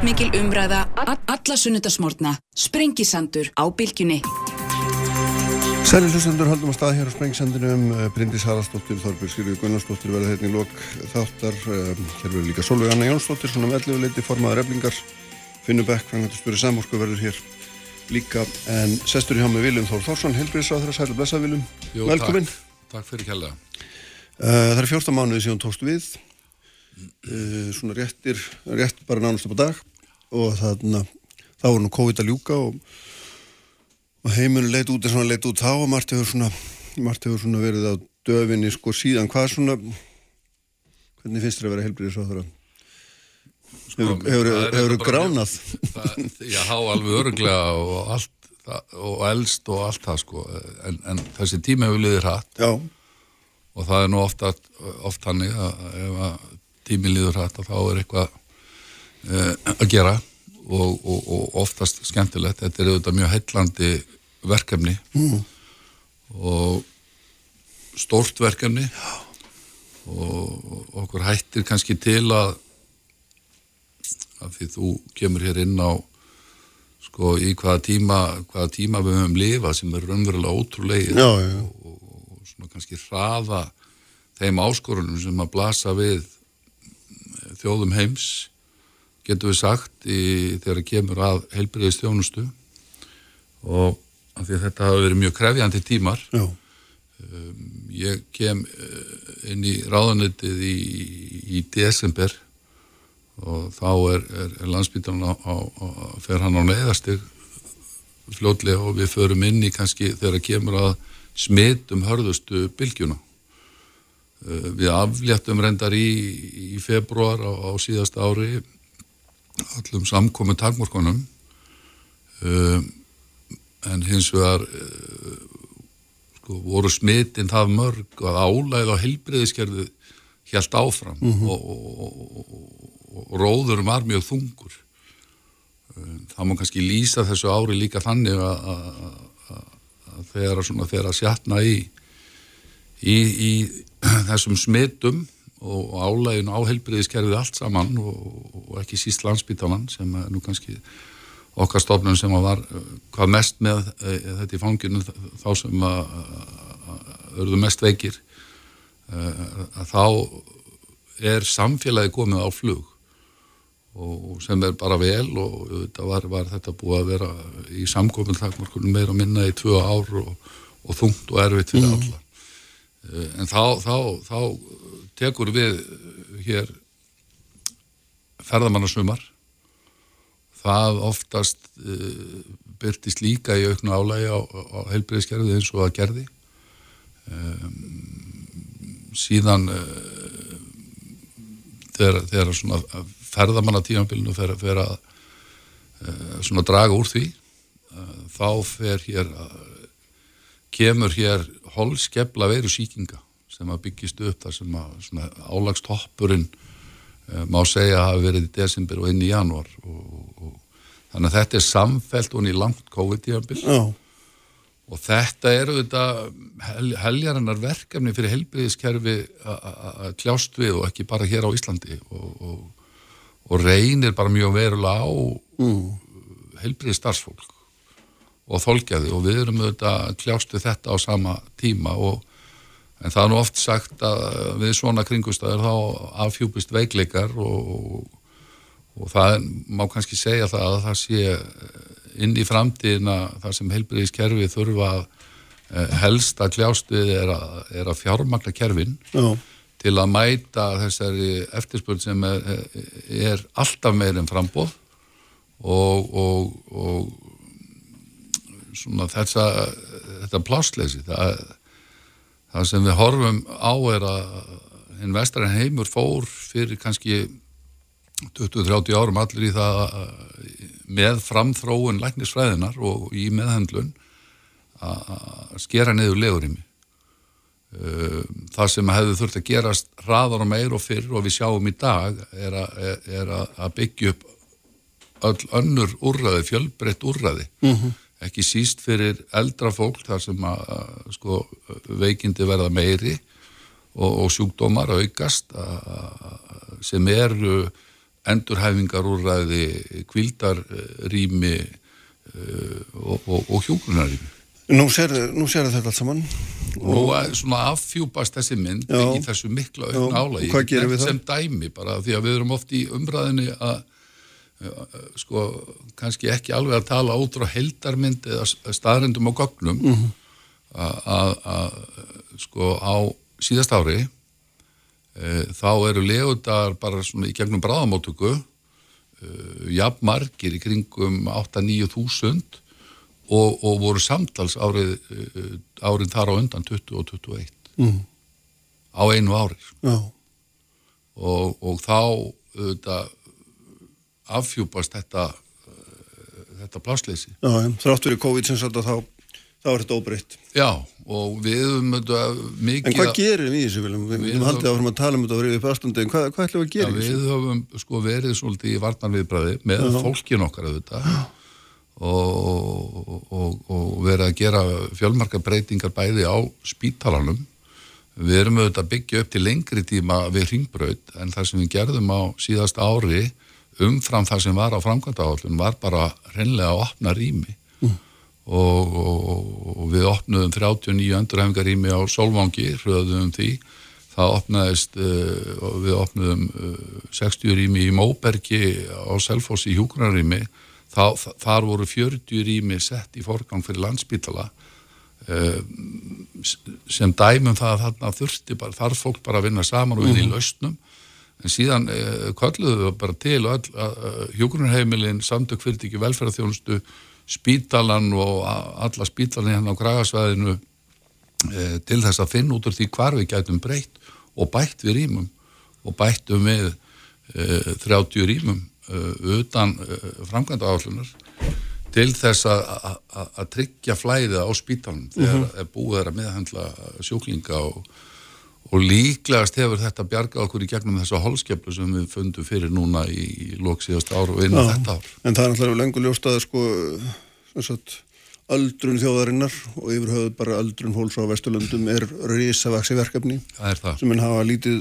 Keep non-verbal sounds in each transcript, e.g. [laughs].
Kraftmikil umræða, alla sunnudasmórna, sprengisandur á bylgjunni. Sæli hlustendur haldum að stað hér á Sprengsandinu um uh, Bryndis Haraldsdóttir, Þorbjörg Sýrið Gunnarsdóttir verða hérna í lok þáttar. Um, hér verður líka Solveig Anna Jónsdóttir svona með 11 leiti formaður eflingar. Finnum Beck, frangandi spyrir samorku verður hér líka. En sestur hjá með Viljum Þór Þórsson, helbriðsráður sæli blessa Viljum, velkomin takk, takk fyrir kella uh, Það er 14 mánuði síðan tókst við. Uh, svona réttir rétt bara nánast upp á dag og þarna, þá var nú COVID að ljúka og og heimunu leit út eins og hann leit út þá og margt hefur svona, svona verið á döfinni sko síðan. Hvað svona hvernig finnst þér að vera helbriðis á sko, hefur hefur gránað? það, já, há alveg öruglega og allt og elst og allt það sko. En, en þessi tíma hefur liðið hratt. Já. og það er nú ofta oft hannig að ef að tími liður hratt þá er eitthvað uh, að gera og, og, og oftast skemmtilegt. Þetta er auðvitað mjög heillandi verkefni. Mm. og stórt verkefni. Og okkur hættir kannski til að að því þú kemur hér inn á sko í hvaða tíma hvaða tíma við höfum lifað sem er raunverulega ótrúlega og, og svona kannski hraða þeim áskorunum sem að blasa við þjóðum heims getur við sagt í, þegar kemur að heilbriðist þjónustu og af því að þetta hafa verið mjög krefjandi tímar um, ég kem eh, inn í ráðanöldið í, í desember og þá er, er, er á fer hann á neyðastig fljótlega og við förum inn í kannski þegar kemur að smitum hörðustu bylgjuna. Uh, við afléttum reyndar í, í februar á, á síðasta ári allum samkomi takmorkonum um, en hins vegar uh, sko, voru smitinn það mörg að álæð á heilbreyðiskerfi helt áfram mm -hmm. og, og, og, og róðurum var mjög þungur um, það má kannski lýsa þessu ári líka þannig að þegar að sjatna í í, í þessum smittum og álægin á helbriðiskerfið allt saman og, og ekki síst landsbytalan sem nú kannski okkar stofnun sem var eh, hvað mest með e, þetta í fanginu þá sem að örðu mest veikir að þá er samfélagi komið á flug og sem er bara vel og þetta var, var þetta búið að vera í samkominntakmarkunum meira minna í tvö ár og, og þungt og erfitt fyrir mm. alla en þá, þá, þá tekur við hér ferðamannasumar. Það oftast uh, byrtist líka í auknu álægi á, á heilbreyðskerfið eins og að gerði. Um, síðan uh, þegar, þegar svona ferðamannatímanbílinu fer, fer að uh, svona draga úr því þá fer hér kemur hér holskefla veru síkinga sem að byggjast upp þar sem að álagstoppurinn uh, má segja að hafa verið í desember og inn í januar og, og, þannig að þetta er samfelt og ný langt COVID-19 oh. og þetta eru þetta hel, heljarinnar verkefni fyrir helbriðiskerfi að kljást við og ekki bara hér á Íslandi og, og reynir bara mjög verulega á mm. helbriðis starfsfólk og þolkjaði og við erum auðvitað kljást við þetta á sama tíma og en það er nú oft sagt að við svona kringustæður þá afhjúpist veikleikar og, og það má kannski segja það að það sé inn í framtíðina það sem heilbriðiskerfi þurfa eh, helst að kljást við er að, er að fjármakla kerfin Já. til að mæta þessari eftirspurn sem er, er alltaf meirinn frambóð og, og, og svona þessa þetta plássleysi það það sem við horfum á er að hinn vestræn heimur fór fyrir kannski 20-30 árum allir í það með framþróun læknisfræðinar og í meðhendlun að skera niður legurimi það sem hefði þurft að gerast hraðar og meir og fyrr og við sjáum í dag er að byggja upp öll önnur úrraði, fjölbreytt úrraði mm -hmm ekki síst fyrir eldra fólk þar sem að sko, veikindi verða meiri og, og sjúkdómar aukast a, sem eru endurhæfingarúræði, kvildarrými uh, og, og, og hjógrunarrými. Nú sér, þetta allt saman. Nú svona affjúpast þessi mynd já, í þessu mikla aukna álægi. Sem dæmi bara því að við erum oft í umræðinni að sko kannski ekki alveg að tala út frá heldarmynd eða staðrindum og gögnum mm -hmm. að sko á síðast ári e, þá eru legundar bara svona í gegnum bráðamótöku e, jafn margir í kringum 8-9 þúsund og, og voru samtals árið, e, árið þar á undan 20 og 21 mm. á einu ári sko. og, og þá auðvitað afhjúpast þetta, þetta plásleysi. Já, þrátt fyrir COVID sem sagt að þá, þá er þetta óbreytt. Já, og við höfum mikið... En hvað gerir við þessu viljum? Við höfum haldið áfram að tala um þetta og verið upp aðstundin. Hvað, hvað ætlum við að gera í þessu? Við höfum sko verið svolítið í varnarviðbræði með Já. fólkin okkar auðvitað og, og, og verið að gera fjölmarka breytingar bæði á spítalanum. Við erum auðvitað að byggja upp til lengri tíma við ringbröð en það sem við gerðum á síðast ári umfram það sem var á framkvæmda áallun var bara reynlega að opna rými mm. og, og, og við opnuðum 39 endurhefningar rými á Solvangi, hröðum því það opnaðist uh, við opnuðum uh, 60 rými í Móbergi á Selfossi í Hjúgrunarrými þar voru 40 rými sett í forgang fyrir landsbytala uh, sem dæmum það að þarna þurfti bara, þarf fólk bara að vinna saman og við mm. í lausnum en síðan eh, kalluðu við bara til og hjókunarheimilin, samtök fyrirtíki velferðarþjónustu, spítalan og alla spítalan hérna á kragasvæðinu eh, til þess að finna út úr því hvar við gætum breytt og bætt við rýmum og bættum við eh, 30 rýmum eh, utan eh, framkvæmda áallunar til þess að tryggja flæðið á spítalan þegar mm -hmm. búið er að meðhandla sjóklinga og og líklegast hefur þetta bjargað okkur í gegnum þessa holskeplu sem við fundum fyrir núna í lóksíðast ár og einu þetta ár. En það er náttúrulega lengur ljóstaði sko sagt, öldrun þjóðarinnar og yfir höfuð bara öldrun fólks á Vesturlundum er risavaksi verkefni sem henn hafa lítið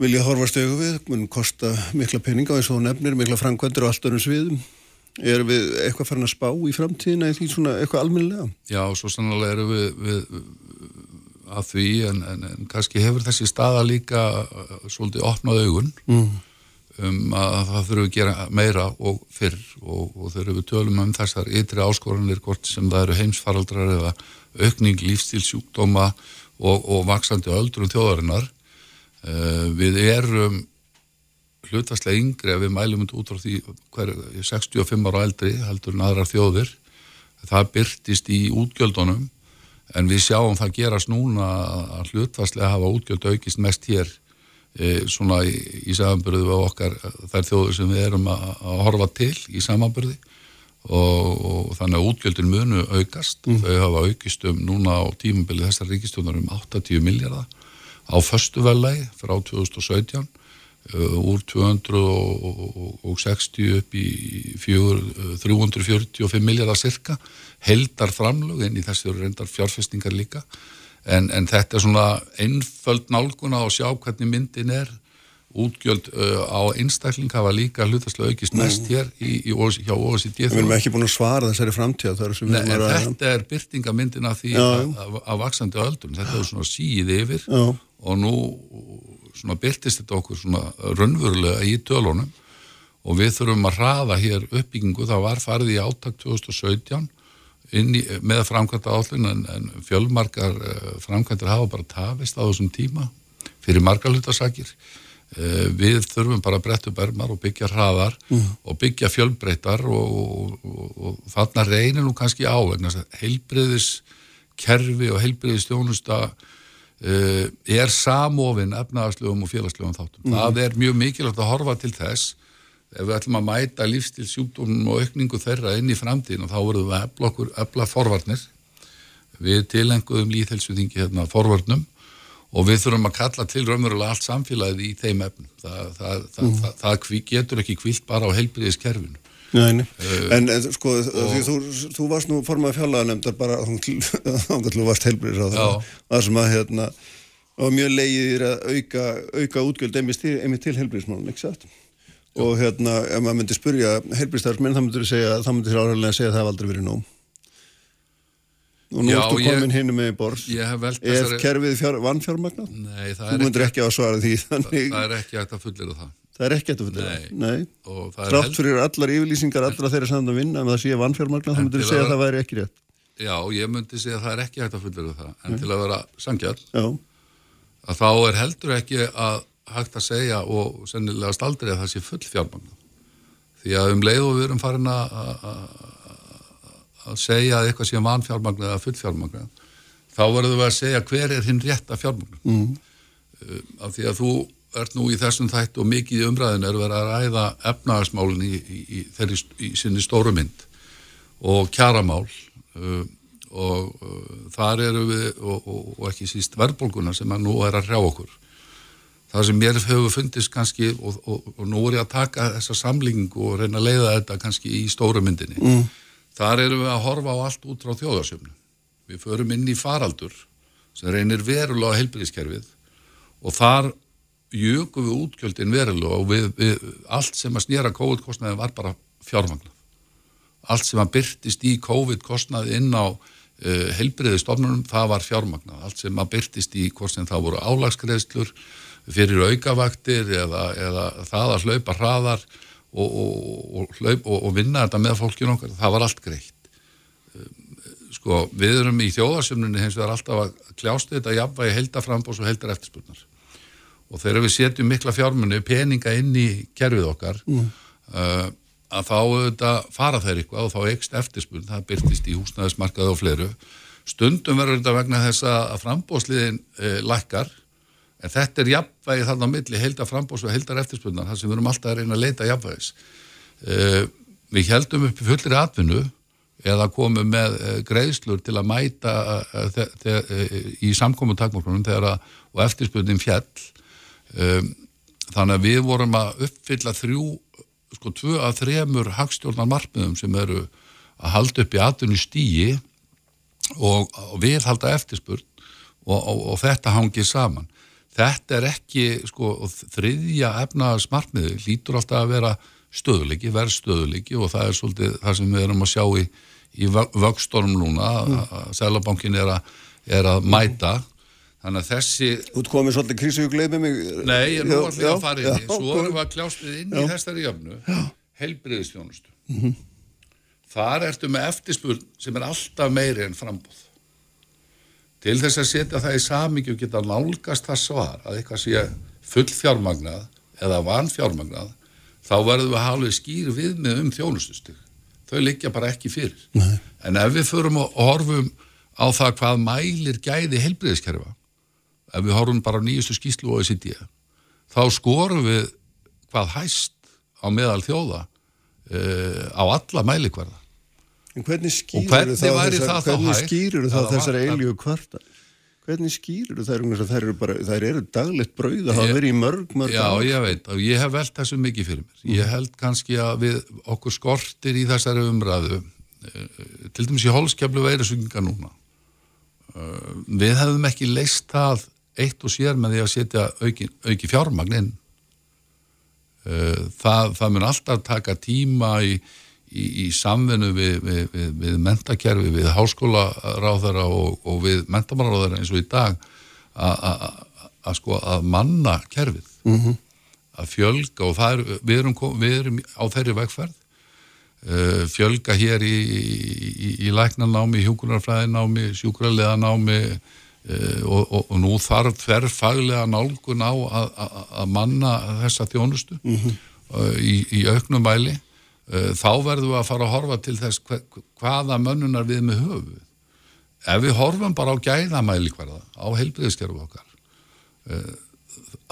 viljað horfast auðvitað við, mun kosta mikla peninga eins og nefnir, mikla framkvæmdur og allt örum sviðum. Er við eitthvað farin að spá í framtíðina eða eitthvað alminlega? Já, svo sannlega eru við, við að því en, en, en kannski hefur þessi staða líka uh, svolítið opnað augun. Mm. um að það þurfum að gera meira og fyrr og, og þegar við tölum um þessar ytri áskoranir hvort sem það eru heimsfaraldrar eða aukning lífstílsjúkdóma og, og vaksandi öldrum þjóðarinnar uh, við erum hlutastlega yngri að við mælum út frá því hver 65 ára eldri heldur en aðrar þjóðir. Það byrtist í útgjöldunum en við sjáum það gerast núna að hlutvarslega hafa útgjöld aukist mest hér e, svona í, í samanbyrðu við okkar þær þjóður sem við erum að, að horfa til í samanbyrði og, og þannig að útgjöldin munu aukast. Mm. þau hafa aukist um núna á tímubili þessar ríkistjónar um 80 miljardar á förstu velagi frá 2017 Uh, úr 260 upp í 345 miljardar cirka heldar framlög en í þessu eru reyndar fjárfestingar líka. En, en þetta er svona einföld nálguna að sjá hvernig myndin er. Útgjöld uh, á einstakling hafa líka hlutaslega aukist mest hér í, í, hjá OECD Við erum ekki búin að svara þessari framtíð Nei, er Þetta er byrtingamyndin af því að, að, að vaksandi öldun, þetta er svona síð yfir Já. og nú svona byrtist þetta okkur svona raunverulega í tölunum. Og við þurfum að hraða hér uppbyggingu, það var farið í áttak 2017 í, með framkvæmta állin en, en fjölmarkar uh, framkvæmtir hafa bara tafist á þessum tíma fyrir margarlutasakir eh, við þurfum bara að bretta upp ermar og byggja hraðar mm. og byggja fjölbreytar og, og, og, og þarna reynir nú kannski á heilbriðis kerfi og heilbriðis stjónusta uh, er samofinn efnaðarslegum og félagslegum þáttum. Mm. Það er mjög mikilvægt að horfa til þess ef við ætlum að mæta lífstilsjúkdómum og aukningu þeirra inn í framtíðin og þá verðum við að efla okkur, efla forvarnir við tilenguðum líðhelsuðingi hérna forvarnum og við þurfum að kalla til raunverulega allt samfélagið í þeim efnum. Það, það, mm. það, það getur ekki kvilt bara á heilbriðiskerfinu. Nei. Uh, en, en sko og, þú, þú varst nú formað fjallaðanemndar bara þá [laughs] þú varst heilbriðis á það það sem að hérna og mjög leiðir að auka, auka útgjöld einmitt til, til heilbriðismálun, ekki satt? Og hérna, ef maður myndi spurja heilbríðstafsmenn, það myndir segja, það myndir áræðilega segja að það hef aldrei verið nóg og nú ertu komin hinn með í bors Ég hef velt er kerfið fjár, vannfjármagnað? Nei, það er ekki, að því þannig, það er ekki hægt að fullera það. það er ekki að Nei. Nei. Og það held- fyrir allar yfirlýsingar allra þeirra sem það vinna, en það sé vannfjármagnað, þá til segja að- að það væri ekki rétt. Já, ég myndi segja að það er ekki hægt að fullera það. En til að vera sangjall, Já, að þá er heldur ekki að hægt að segja og sennilega staldri að það sé full fjármagn. Því að um leið og við erum farin að- að segja að eitthvað sé vanfjármagn eða full fjármagn, þá verðum við að segja hver er hinn rétta fjármagn. Mm. Af því að þú ert nú í þessum þættu og mikið í umræðinu er verið að ræða efnagasmálinn í, í, í, þeirri, í sinni stóru mynd og kjaramál uh, og uh, þar eru við og, og, og ekki síst verðbólguna sem að nú er að hrjá okkur það sem mér hefur fundist kannski og, og, og nú er ég að taka þessa samlingu og reyna að leiða þetta kannski í stóru myndinni mm. þar eru við að horfa á allt út frá þjóðarsjöfnu við förum inn í faraldur sem reynir verulega heilbyrðiskerfið og þar jökum við útgjöldin verulega og við, við, allt sem að snýra COVID-kostnaði var bara fjármagnað allt sem að byrtist í COVID-kostnaði inn á uh, heilbriðistofnunum, það var fjármagnað. Allt sem að byrtist í hvort sem það voru álagsgreðslur fyrir aukavaktir eða, eða það að hlaupa hraðar og, og, og, og, og vinna þetta með fólkinu okkar, það var allt greitt. Sko, við erum í þjóðarsumnunni hins vegar alltaf að kljástu þetta jafnvægi heldaframbós og heldar eftirspurnar. Og þegar við setjum mikla fjármunni, peninga inn í kerfið okkar, mm. uh, að þá auðvitað fara þeir eitthvað og þá ekst eftirspurn, það byrtist í húsnæðismarkaði og fleiru. Stundum verður þetta vegna þess að frambóðsliðin e, lækkar, en þetta er jafnvægi þarna á milli, heildar frambóðs og heildar eftirspurnar, þar sem við erum alltaf að reyna að leita jafnvægis. E, við heldum upp í fullri atvinnu eða komum með e, greiðslur til að mæta þe í samkomu takmórkunum og eftirspurnin fjall. E, þannig að við vorum að uppfylla þrjú sko tvö að þremur hagstjórnar markmiðum sem eru að halda upp í atvinnu stíi og, og við halda eftirspurn og, og, og þetta hangið saman. Þetta er ekki sko þriðja efnaðars markmiði, lítur alltaf að vera stöðuleiki, verð stöðuleiki og það er svolítið það sem við erum að sjá í, í vöxtorm núna mm. að Sælabankin er, er að mæta Þannig að þessi... Þú komið svolítið krísu og gleymið mig. Nei, ég er nú allir að fara inn í. Svo erum við að kljástið inn já. í þessari jöfnu. Helbriðistjónustu. Mm -hmm. Þar ertu með eftirspurn sem er alltaf meiri en frambúð. Til þess að setja það í samíkju geta nálgast það svar að eitthvað sé full fjármagnað eða van fjármagnað, þá verðum við að hafa skýr við með um þjónustustig. Þau liggja bara ekki fyrir. Nei. En ef við förum og horfum á það hvað mælir gæði helbriðiskerfa ef við horfum bara á nýjustu skýslu og OECD, þá skorum við hvað hæst á meðal þjóða uh, á alla mælikvarða. En hvernig skýrur það, þessar, hvernig skýrur það þessar eilíu kvarta? Hvernig skýrur það? Það eru, bara, það eru daglegt brauð að hafa verið í mörg, mörg Já, ári. ég veit, og ég hef velt þessu mikið fyrir mér. Ég held kannski að við okkur skortir í þessari umræðu, uh, til dæmis í holskjaflu veirisuginga núna. Uh, við hefðum ekki leist það eitt og sér með því að setja auki, auki fjármagn inn það, það mun alltaf taka tíma í, í, í samvinnu við, við, við, við mentakerfi, við háskólaráðara og, og við mentamálaráðara eins og í dag að sko að manna kerfið mm -hmm. að fjölga og er, við, erum, við erum á þeirri vegferð uh, fjölga hér í, í, í læknarnámi, hjúkunarfræðinámi sjúkrarleðanámi Uh, og, og, og nú þarf þerrfaglega nálgun á að, manna þessa þjónustu mm -hmm. uh, í, í auknum mæli uh, þá verðum við að fara að horfa til þess hva, hvaða mönnunar við með höfu ef við horfum bara á gæðamæli hverða, á heilbriðskerfu okkar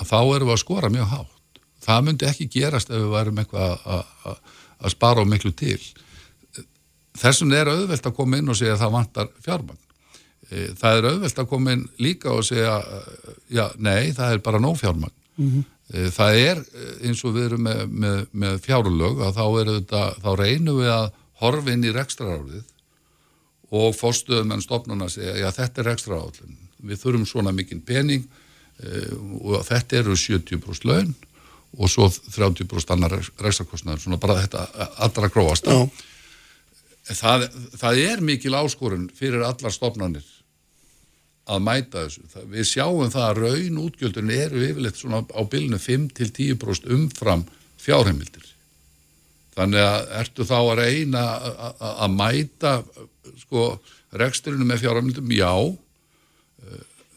þá erum við að skora mjög hátt það myndi ekki gerast ef við værum eitthvað að, spara á miklu til þessum er auðvelt að koma inn og segja að það vantar fjármagn það er auðvelt að koma inn líka og segja, já, nei, það er bara nóg fjármagn. Mm -hmm. Það er eins og við erum með, með, með fjárlög að þá, þetta, þá reynum við að horfa inn í rekstraráðið og fórstuðum en stopnuna að segja, já, þetta er rekstraráðin. Við þurfum svona mikinn pening og þetta eru 70% laun og svo 30% annar rekstarkostnaður, svona bara þetta allra gróast það, það er mikil áskorun fyrir allar stofnanir að mæta þessu. Það, við sjáum það að raun útgjöldun eru yfirleitt svona á bylnu 5-10% umfram fjárheimildir. Þannig að ertu þá að reyna að mæta sko reksturinu með fjárheimildum? Já.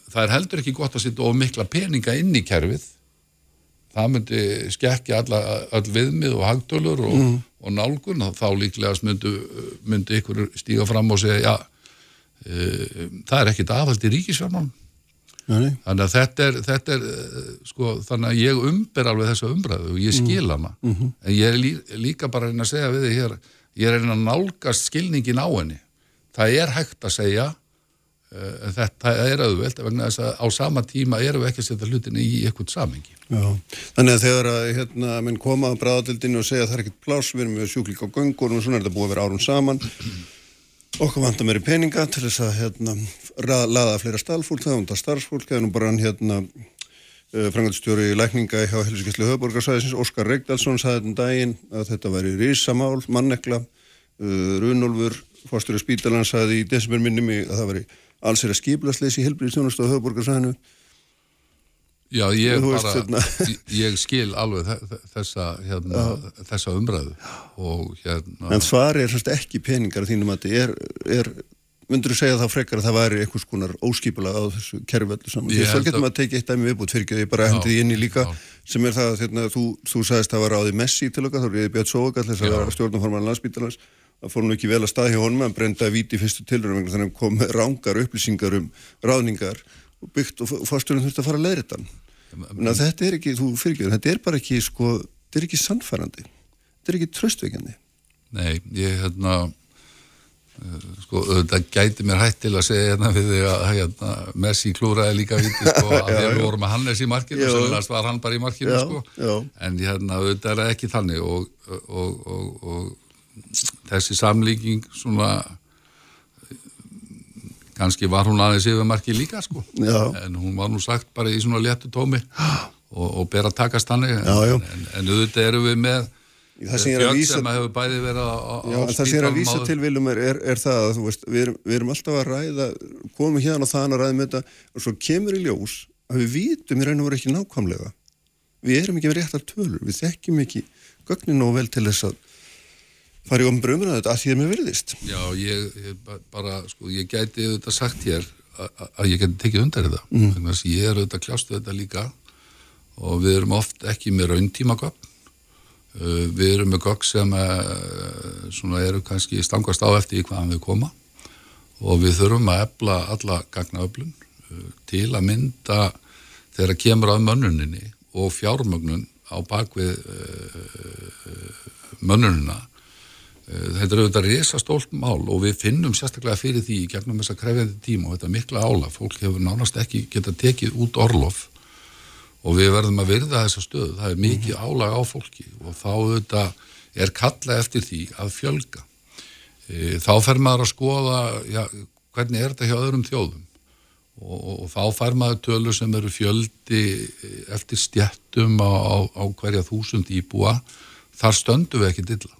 Það er heldur ekki gott að setja of mikla peninga inn í kerfið það myndi skekja all viðmið og hagtölur og, mm. og nálgun þá líklegast myndi, myndi ykkur stíga fram og segja já, það er ekkit aðhald í ríkisfjármán þannig að þetta er, þetta er e, sko, þannig að ég umber alveg þessa umbræðu og ég skil hana. Mm -hmm. en ég er lí, líka bara að segja við þig hér, ég er að nálgast skilningin á henni. Það er hægt að segja Eh, þetta er auðvelt vegna þess að á sama tíma erum við ekki að setja hlutinni í eitthvað samengi. Þannig að þegar að hérna, minn koma á bráðatildinu og segja að það er ekkert pláss, við erum við sjúklík á göngur og svona er þetta búið að vera árum saman okkur vantar meiri peninga til þess að hérna, laða fleira stálfólk, það vantar starfsfólk, það er nú bara hann hérna uh, frangatstjóri í lækninga hjá Helsingislu höfborgarsæðisins, Óskar Reykdalsson saði þetta um daginn að þetta væri risamál, mannekla, uh, Runolfur, fórstur í spítalan saði í desember minni mig að það væri alls er að skiplasleysi í helbriðstjónust á höfuborgarsæðinu Já, ég bara, hérna. ég skil alveg þessa, hérna, þessa umræðu og hérna En svari er ekki peningar þínum að þetta er, er myndur þú segja þá frekar að það væri einhvers konar óskipula á þessu kerfveldu saman? Því svo getum við að tekið eitt dæmi viðbútt fyrir ekki að ég bara hendið inn í líka já. sem er það að hérna, þú, þú sagðist að það var áði Messi til okkar, þá er ég Björn Sógall þess að stjórnforman landsbítalans það fór nú ekki vel að stað hjá honum að brenda viti fyrstu tilröðum þannig að kom rángar upplýsingar um ráðningar byggt og fórsturinn þurfti að fara að leiðra þetta þetta er ekki, þú fyrirgeður, þetta er bara ekki sko, þetta er ekki sannfærandi. Þetta er ekki tröstveikandi Nei, ég hérna uh, sko, þetta gæti mér hætt til að segja hérna við því að hérna, Messi klúraði líka viti sko, [laughs] að við vorum að Hannes í markinu sannlega var hann bara í markinu já, sko. já. en hérna, þetta er ekki þannig og, og, og, og þessi samlíking svona kannski var hún aðeins yfirmarki líka sko. Já. en hún var nú sagt bara í svona léttu tómi. Og, og ber að takast hann en, en auðvitað eru við með fjöld sem hefur bæði verið á, já, það sem ég er að vísa til viljum er, er, er það að veist, við, erum, við erum alltaf að ræða komum hérna og þann að ræða með þetta og svo kemur í ljós að við vítum í raun og veru ekki nákvæmlega. Við erum ekki með réttar tölur, við þekkjum ekki gögnin og vel til þess að farið um brömuna þetta að því að mér virðist. Já, ég, ég bara, sko, ég gæti þetta sagt hér að ég geti tekið undan þetta. Mm. þannig að ég er auðvitað kljástu þetta líka. Og við erum oft ekki með rauntímagögn uh, við erum með gögn sem uh, svona eru kannski stangast á eftir í hvaðan við koma. Og við þurfum að ebla alla gagnaöflun uh, til að mynda þegar kemur að mönnuninni og fjármögnun á bakvið mönnunina Eh, þetta er auðvitað resastólt mál og við finnum sérstaklega fyrir því í gegnum þessa krefjandi tíma og þetta mikla ála, fólk hefur nánast ekki geta tekið út orlof og við verðum að virða þessa stöðu, það er mikið mhm. álag á fólki og þá auðvitað er kalla eftir því að fjölga. E, þá fer maður að skoða já, hvernig er þetta hjá öðrum þjóðum og, og, og þá fer maður tölur sem eru fjöldi eftir stjættum á, á, á hverja þúsund íbúa, þar stöndu við ekki dilla.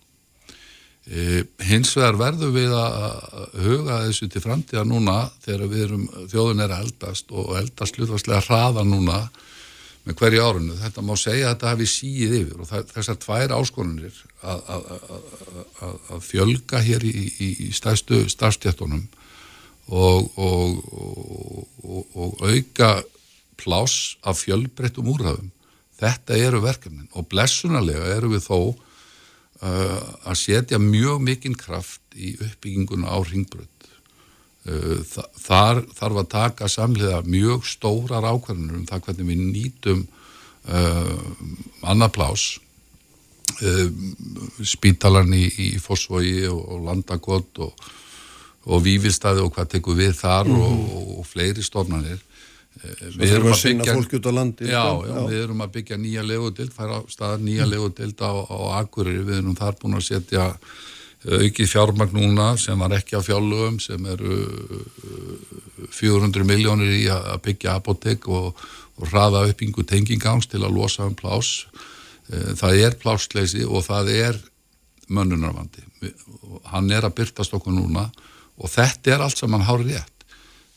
E, hins vegar verður við að huga þessu til framtíða núna þegar við erum, þjóðun er eldast og eldast hlutvarslega hraða núna með hverju árunnu. Þetta má segja að þetta hafi síið yfir og þessar tvær áskonunir að, að, að, að fjölga hér í, í, í stæstu starfstjættunum og, og, og, og auka pláss af fjölbreyttum úrhafum. Þetta eru verkefnin og blessunarlega eru við þó að setja mjög mikinn kraft í uppbygginguna á ringbrönd uh, þar þarf að taka samlega mjög stórar ákvarðanur um það hvernig við nýtum uh, annar plás uh, spítalarni í, í Fossvogi og, og Landagott og, og Vífilstaði og hvað tekur við þar mm -hmm. og, og fleiri stofnanir við erum að byggja fólk út á landi já, já, já, við erum að byggja nýja legudild fara á stað nýja legudild á, á Akureyri, við erum þar búin að setja eh, aukið fjármagn núna sem var ekki á fjárlögum sem eru 400 eh, miljónir í að byggja apotek og, og hraða uppingu tengingáms til að losa um plás það er plássleysi og það er mönnunarvandi. Hann er að byrtast okkur núna og þetta er allt sem hann hár rétt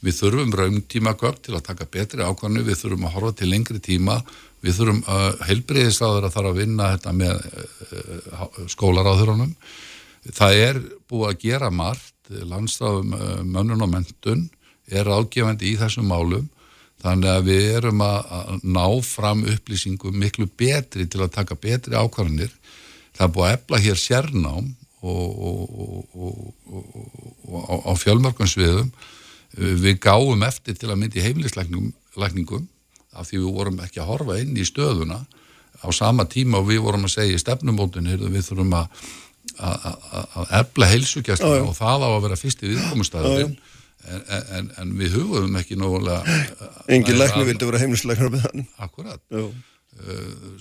við þurfum raumtíma gögn til að taka betri ákvæmnu, við þurfum að horfa til lengri tíma, við þurfum að uh, heilbreyðisraður að þarf að vinna þetta með uh, skólaráðurunum það er búið að gera margt landstafum uh, mönnun og mentun er ágefandi í þessum málum þannig að við erum að ná fram upplýsingum miklu betri til að taka betri ákvæmnir það er búið að efla hér sérnám og á fjölmörgum sviðum við gáum eftir til að myndi heimlislækningum af því við vorum ekki að horfa inn í stöðuna á sama tíma og við vorum að segja í stefnumótun við þurfum að að efla heilsugjastluna og það á að vera fyrst í viðkomustæðurinn en, en, en við hugum ekki nógulega Engin lækni vildi vera þann Akkurat. Uh,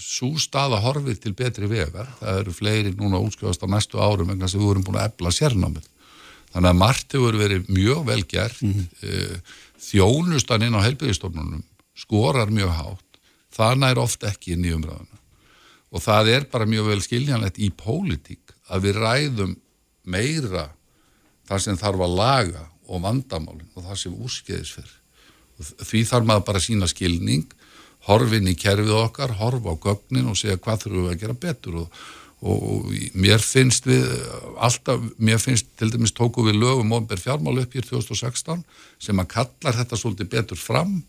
Sú staða horfið til betri vegar. Það eru fleiri núna útskjóðast á næstu árum vegna sem við vorum búin að efla sérnámið þannig að margt hefur verið mjög vel gert. Mm -hmm. þjónustan inn á helbyrðistofnunum skorar mjög hátt. Það nær ofta ekki inn í umræðuna. Og það er bara mjög vel skiljanlegt í pólitík að við ræðum meira það sem þarf að laga og vandamálinn og það sem úrskeiðis fyrr því þarf maður bara að sína skilning horfin í kerfið okkar, horfa á gögnin og segja hvað þurfum við að gera betur og og mér finnst við alltaf, mér finnst til dæmis tóku við lögum ofnberð fjármál upp hér 2016 sem að kallar þetta svolítið betur fram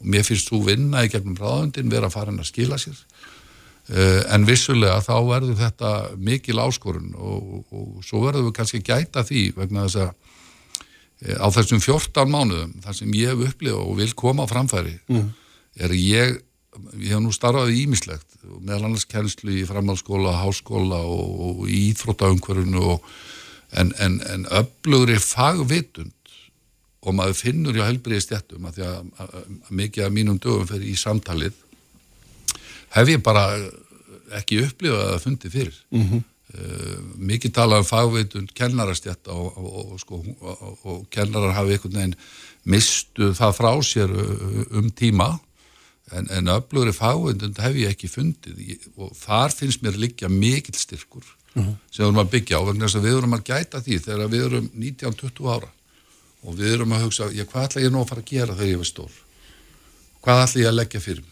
og mér finnst þú vinna í gegnum ráðundin vera inn að skila sér uh, en vissulega þá verður þetta mikil áskorun og, og, svo verður við kannski gæta því vegna þess að uh, á þessum 14 mánuðum þar sem ég hef upplifað og vil koma á framfæri mm. er ég ég hef nú starfaði ímislegt meðal annars kennslu í framhaldsskóla, háskóla og, og í íþróttaungverðinu en, en, en öflugri fagvitund og maður finnur hjá helbriði stjættum að því að, að, að mikið af mínum dögum fyrir í samtalið hef ég bara ekki upplifað að fundi fyrir mm -hmm. uh, mikið talað um fagvitund kennarastjætt og, og, sko, og kennarar hafi einhvern veginn mistu það frá sér um tíma en, en öflugri fáindund hef ég ekki fundið og þar finnst mér líka mikil styrkur uh mhm. -huh. sem við erum að byggja á vegna þess að við erum að gæta því þegar við erum 19-20 ára og við erum að hugsa, já hvað ætla ég nú að fara að gera þegar ég var stór hvað ætla ég að leggja fyrir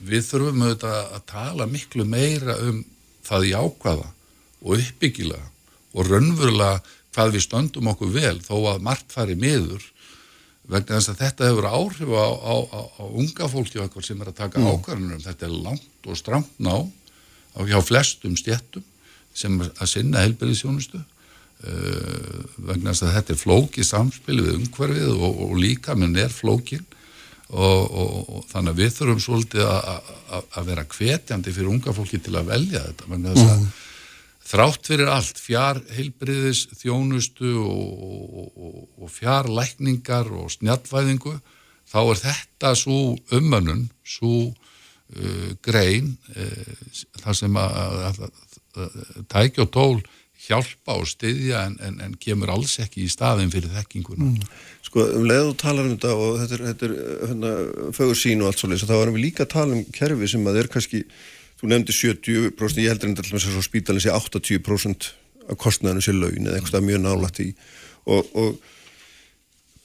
við þurfum auðvitað að tala miklu meira um það í ákvaða og uppbyggilega og raunverulega hvað við stöndum okkur vel þó að margt fari miður vegna þess að þetta hefur áhrif á, á, á, á unga fólki og eitthvað sem er að taka mm. ákvarðanum. Þetta er langt og stramt ná á hjá flestum stjettum sem að sinna helbæriðsjónustu uh, vegna þess að þetta er flókið samspil við umhverfið og, og líka minn er flókin og, og, og þannig að við þurfum svolítið að vera hvetjandi fyrir unga fólki til að velja þetta vegna þess að mm þrátt fyrir allt, fjár heilbriðis, þjónustu og, og, og fjár lækningar og snjallvæðingu, þá er þetta svo umönnun, svo uh, grein, uh, þar sem að, að, að, að tækja og tól hjálpa og styðja en, en, en kemur alls ekki í staðin fyrir þekkinguna. Mm. Sko, um leðu talar um þetta og þetta er, þetta er hérna, fögur sín og allt svolítið, þá erum við líka að tala um kerfi sem að er kannski Þú nefndi 70%, ég heldur en alltaf að spítalinn sé 80% af kostnæðinu sé laun eða eitthvað mjög nálægt í og, og,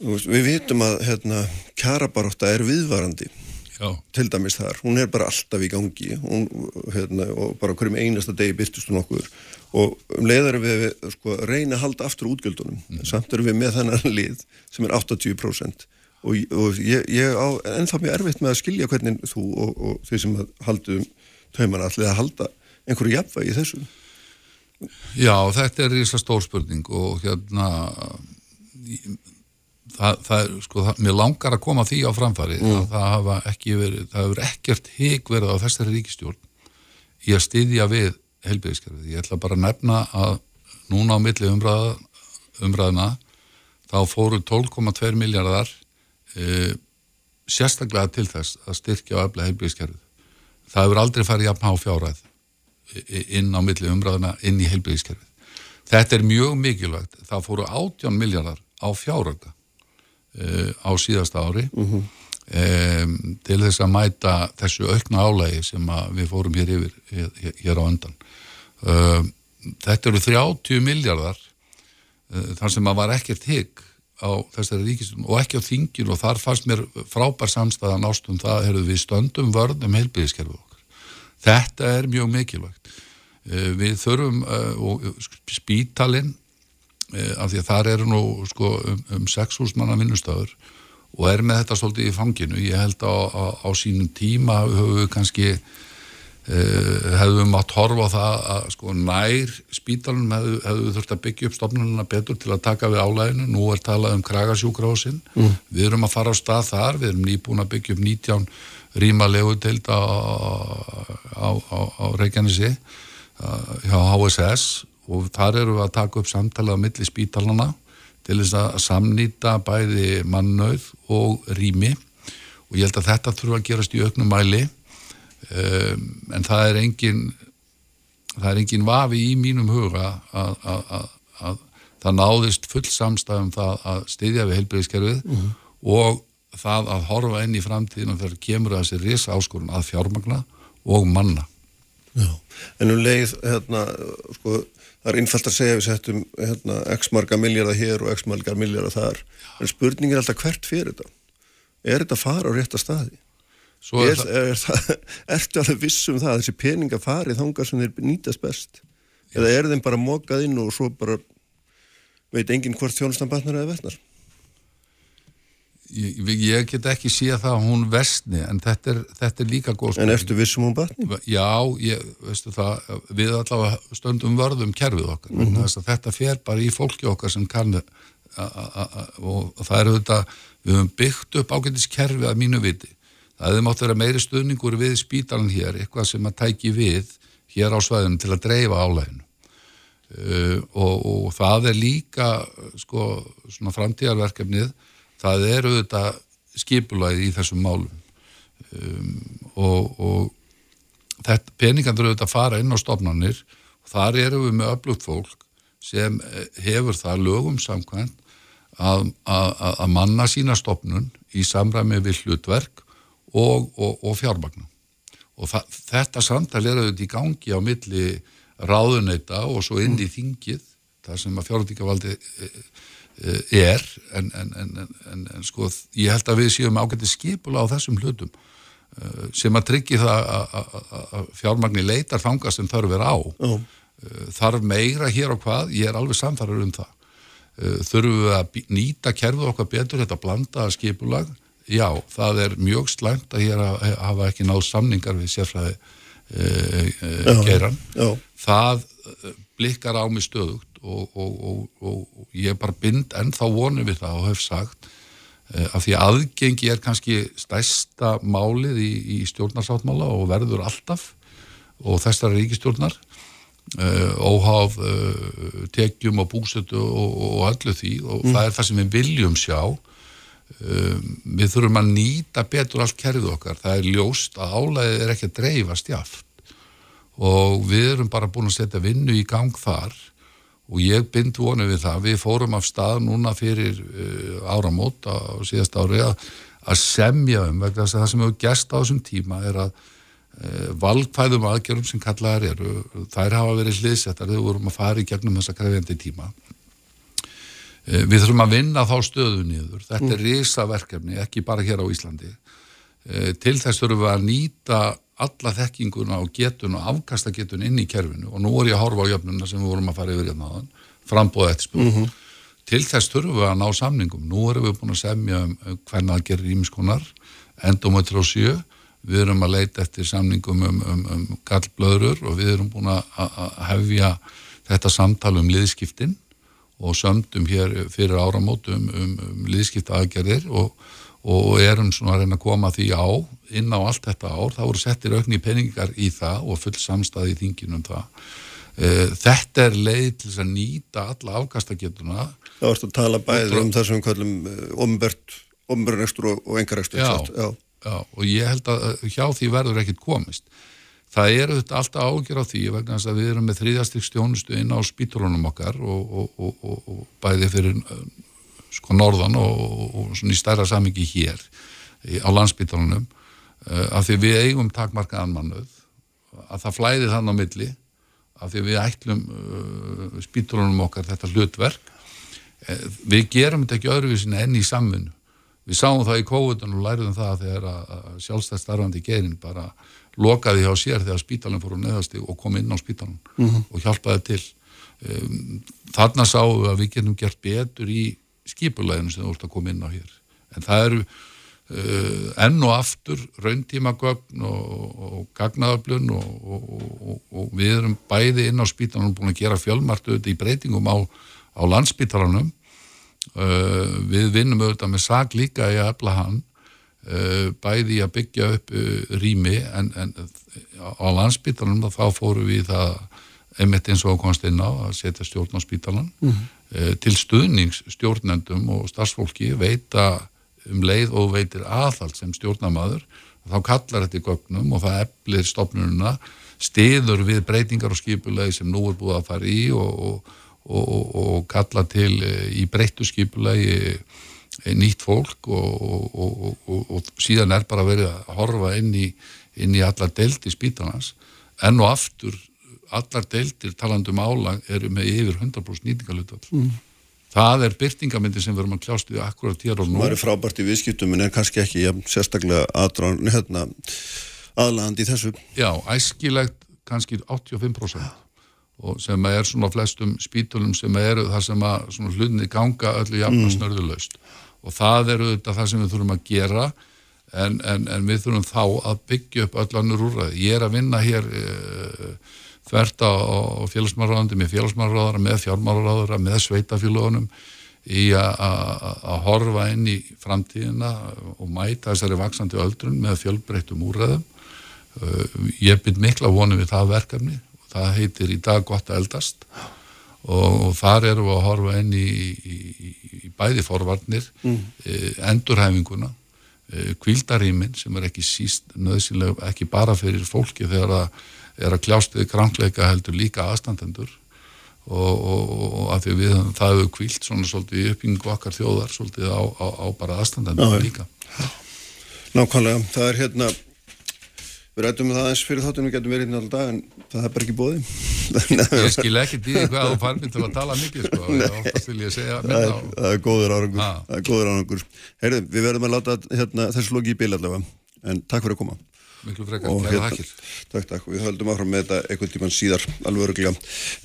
og við vitum að hérna, kjarabaróta er viðvarandi Já. til dæmis þar, hún er bara alltaf í gangi. Hún, hérna, og bara hverjum einasta degi byrtust hún okkur. Og um leiðar við sko, reyna að halda aftur útgjöldunum, mm. samt erum við með þennan lið sem er 80% og, og ég, ég á ennþá mjög erfitt með að skilja hvernig þú og þeir sem haldum taumar allir að halda einhverju jafnvægi í þessu Já, þetta er rísla stór spurning og hérna það, það er, sko, það, mér langar að koma því á framfæri mm. að það hafa ekki verið, það hefur ekkert hig verið á þessari ríkistjórn í að styðja við helbíðiskerfið. Ég ætla bara að nefna að núna á milli umræða, umræðina þá fóru 12,2 miljardar e, sérstaklega til þess að styrkja og efla helbíðiskerfið það hefur aldrei farið jafn á fjárað inn á milli umræðuna inn í heilbyggiskerfið. Þetta er mjög mikilvægt. Það fóru 18 miljardar á fjáröka uh, á síðasta ári. Uh -huh. um, til þess að mæta þessu aukna álægi sem við fórum hér yfir hér, hér á öndan um, þetta eru 30 miljardar uh, þar sem að var ekkert higg á þessari ríkistum og ekki á þingin og þar fannst mér frábær samstæðan ástum það er við stöndum vörðum heilbíðiskerfið okkar. Þetta er mjög mikilvægt. Uh, við þurfum uh, spítalinn af því að þar eru nú sko, um, um 6.000 manna vinnustöður og er með þetta svolítið í fanginu. Ég held að á, á sínum tíma höfum við kannski uh, hefðum átt horfa á það að sko nær spítalunum hefðu, hefðu þurft að byggja upp stofnununa betur til að taka við álæðinu, nú er talað um kragasjúkrásinn, mm. við erum að fara á stað þar, við erum nýbúin að byggja upp 19 ríma legutild á, á, á, á Reykjanesi hjá HSS og þar eru við að taka upp samtalið á milli spítalana til þess að samnýta bæði mannauð og rými. Og ég held að þetta þurfa að gerast í auknum mæli um, en það er engin það er engin vafi í mínum huga að, að, að, að það náðist full samstæðum það að styðja við heilbreyðiskerfið mm -hmm. og það að horfa inn í framtíðinu þegar kemur þessi risa áskorun að fjármagna og manna. Já, en um leið hérna, sko það er innfælt að segja við settum hérna, x marga miljardar hér og x marga miljardar þar. En spurningin er alltaf hvert fyrir þetta? Er þetta fara á rétta staði er, er, er [laughs] ertu alveg vissum það að þessi peninga farið þángar sem þeir nýtast best Já. eða er þeim bara mókað inn og svo bara veit enginn hvort þjónustan batnar eða vetnar Ég, ég get ekki síða það að hún vestni en þetta er, þetta er líka góð spurning. En ertu vissum hún batni? Já, ég, veistu það, við allavega stöndum vörðum kerfið okkar mm -hmm. þetta fer bara í fólki okkar sem kann og það er þetta við höfum byggt upp ágættiskerfið að mínu viti. Það hefði mátt vera meiri stöðningur við spítalan hér, eitthvað sem að tæki við hér á svæðinu til að dreifa álæginu uh, og, og það er líka sko svona framtíðarverkefnið það eru þetta skipulæði í þessum málum. Um, og, og þetta, peningandur eru þetta að fara inn á stofnanir og þar eru við með öflugt fólk sem eh, hefur það lögum samkvæmt að manna sína stofnun í samræmi við hlutverk og, og, og fjármagnu og það, þetta samtal er auðvitað í gangi á milli ráðuneyta og svo inn í þingið þar sem að fjármagníkavaldi eh, Eh, er en, en, en, en sko ég held að við séum ágætti skipula á þessum hlutum eh, sem að tryggi það að fjármagnir leitar þangast sem þarf verið á. Oh. þarf meira hér og hvað? Ég er alveg samfarið um það. Þurfum við að nýta kerfið okkar betur þetta blanda skipulag já, það er mjög slæmt að hér hafa ekki náð samningar við sérfræði e, e, geran það blikkar á mig stöðugt og, og, og ég bara bind ennþá vonið við það og hef sagt af því aðgengi er kannski stærsta málið í, í stjórnarsáttmála og verður alltaf og þessari ríkistjórnar uh, óháð uh, tekjum og búsötu og, og öllu því og mm. það er það sem við viljum sjá við þurfum að nýta betur allt kerfið okkar, það er ljóst að álæðið er ekki að dreifa stjáft og við erum bara búin að setja vinnu í gang þar. Og ég bind vonu við það, við fórum af stað núna fyrir uh, áramót á síðast ári að, semja um, vegna þess að það sem hefur gæst á þessum tíma er að uh, valgfæðum aðgerðum sem kallaðar eru, þær hafa verið hliðsettar. Þegar við vorum að fara í gegnum þessa krefjandi tíma. Uh, við þurfum að vinna þá stöðu nýður, þetta mm. er risaverkefni, ekki bara hér á Íslandi. Til þess þurfum við að nýta alla þekkinguna og getun og afkasta getun inn í kerfinu og nú er ég að horfa á jöfnuna sem við vorum að fara yfir hérna aðan, frambóða eftir spil. Mm -hmm. Til þess þurfum við að ná samningum. Nú erum við búin að semja um hvernig að gera rýmiskonar, endometri og sjö, við erum að leita eftir samningum um, um, um gallblöður og við erum búin að hefja þetta samtal um liðskiptin og sömdum hér fyrir áramótum um, um liðskipta aðgerðir og og erum svona að reyna að koma því á inn á allt þetta ár, það voru settir aukni peningar í það og full samstæði í þinginum það. Eh, þetta er leið til að nýta alla afkastagetuna. Það vorst að tala bæðið um það sem við kallum ombert, omberurekstur og, engarekstur. Já, já. já, og ég held að hjá því verður ekkit komist. Það eru þetta alltaf ágjör á því vegna þess að við erum með þriðastik stjónustu inn á spítulunum okkar og, og, og bæði fyrir sko norðan og, og svona í stærra samingi hér á landsbytarunum uh, af því við eigum takmarkaðan mannuð að það flæði þann á milli af því við ætlum uh, spíturunum okkar þetta hlutverk. Við gerum þetta ekki öðruvísin enn í samfunnu við sáum það í kóðun og læriðum það þegar að sjálfstæðstarfandi gerin bara lokaði hjá sér þegar spítalinn fór á neðasti og kom inn á spítalinn mm -hmm. og hjálpaði til. Um, þarna sáum við að við getum gert betur í skipuleginu sem þú ert að koma inn á hér. En það eru uh, enn og aftur rauntímagögn og, og gagnaðarblun og, og við erum bæði inn á spítalunum búin að gera fjölmartu í breytingum á, á landspítalunum uh, við vinnum auðvitað með sag líka í að efla hann uh, bæði að byggja upp rými en, en á landspítalunum þá fóru við það einmitt eins og komast inn á að setja stjórn á spítalan mm -hmm. til stuðningsstjórnendum og starfsfólki veita um leið og veitir aðhald sem stjórnamaður þá kallar þetta í gögnum og það eflir stopnununa stiður við breytingar og skipulegi sem nú er búið að fara í og, og, og, og kalla til eh, í breyttu skipulegi eh, nýtt fólk og síðan er bara verið að horfa inn í, inn í allar delti spítanans enn og aftur allar deltir talandum álag eru með yfir 100% nýtingalutvall mm það er byrtingamindi sem við erum að kljást við akkurat hér og nú. Það er frábært í viðskiptum en er kannski ekki ja, sérstaklega aðdraðan, hérna, aðlæðandi í þessu. Já, æskilegt kannski 85% og sem er svona flestum spítulum sem eru það sem að svona hlunni ganga öllu jafn og mm. snörðuleust og það eru þetta það sem við þurfum að gera en, en, en við þurfum þá að byggja upp öll annur úrræði. Ég er að vinna hér e, þvert á félagsmáraðandi með félagsmáraðara, með fjármáraðara, með sveitafélagunum í að horfa inn í framtíðina og mæta þessari vaksandi öldrun með fjölbreyttum úrreðum. Uh, ég byrð mikla vonið við það verkefni það heitir í dag gott að eldast. Og þar eru við að horfa inn í, í, í bæði forvarnir, mm. E, endurhæfinguna, kvildaríminn sem er ekki síst nöðsynlega, ekki bara fyrir fólki þegar að er að kljást við krankleika heldur líka aðstandendur. Og, og, og að því við það hefur kvilt svona svolítið í uppbyggingu okkar þjóðar svolítið á, á, á bara aðstandendur líka. Nákvæmlega, það er hérna við rættum það eins fyrir þáttunum við getum verið hérna alltaf en það er bara ekki bóði [laughs] Ég skil ekki því hvað þú farminn til að tala mikið sko, [laughs] segja það er, það er góður árangur, það er góður árangur. Heyrðu, við verðum að láta hérna, þessu logi í bíl allavega. En takk fyrir að koma. Miklu frekar, kæra hakil Takk, takk, við höldum áfram með þetta einhvern tíman síðar alveg öruglega,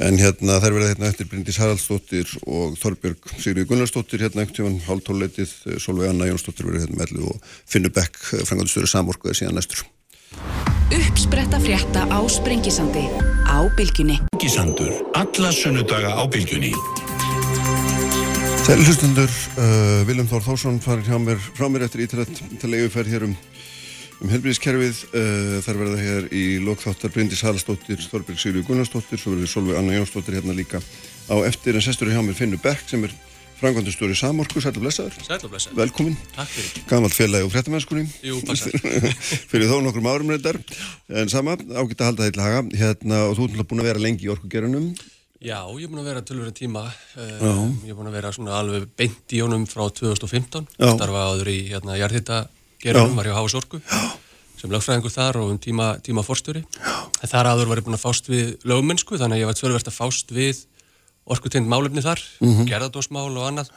en hérna þær verða hérna eftir Bryndis Haraldsdóttir og Þorbjörg Sigriði Gunnarsdóttir hérna einhvern tíman hálftóleitið, Solveig Anna Jónsdóttir verður hérna mellu og Finnur Beck frangaðustöru samorkuðið síðan næstur Uppspretta frétta á Sprengisandi á Bilginni Sprengisandur, alla sunnudaga á Bilginni Sæli hlustundur, uh, Viljum Þór Þórsson farir hjá mér frá mér eftir ítrætt til leiguferð hér um um helbriðskerfið. Uh, þar verða hér í lokþáttar Bryndis Halsdóttir, Þorberg Sigurður Gunnarsdóttir, svo verður Solveig Anna Jónsdóttir hérna líka á eftir. En sestur hjá mér Finnur Beck sem er frangvandustóri Samorku, sæl og blessaður. Sæl og blessaður. Velkomin. Takk fyrir. Gamalt félagi og fréttamennskunni. Jú, passar. [laughs] fyrir þó nokkrum árum reyndar. En sama, ágætt að halda það til haga. Hérna, og þú ert búin að vera lengi í orkugerunum. Já, ég er búin að vera tölvöru tíma. Uh, ég er búin að vera svona alveg beint í honum frá 2015. Starfa áður í hérna, gerunum, var ég á Hásorku sem lögfræðingur þar og um tíma, tíma fórstjóri. Þar aður var ég búin að fást við lögmennsku þannig að ég var tvörverst að fást við orkutend málefni þar, mm -hmm. gerðardósmál og annað.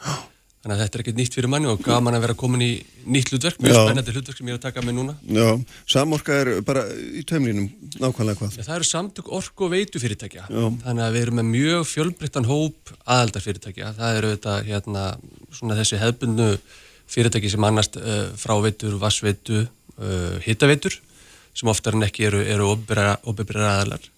Þannig að þetta er ekkert nýtt fyrir manni og gaman að vera komin í nýtt hlutverk, mjög spennandi hlutverk sem ég er að taka með núna. Já, samorka er bara í tömlínum nákvæmlega hvað? Já, það eru samtök orku og veitu fyrirtækja. Já. Þannig að við erum með mjög fjölbryttan hóp aðaldar fyrirtækja. Það eru þetta, hérna, svona þessi hefbundu fyrirtæki sem annast uh, fráveitur, vassveitu, uh, hittaveitur sem oftar en ekki eru, eru óbyrra aðalar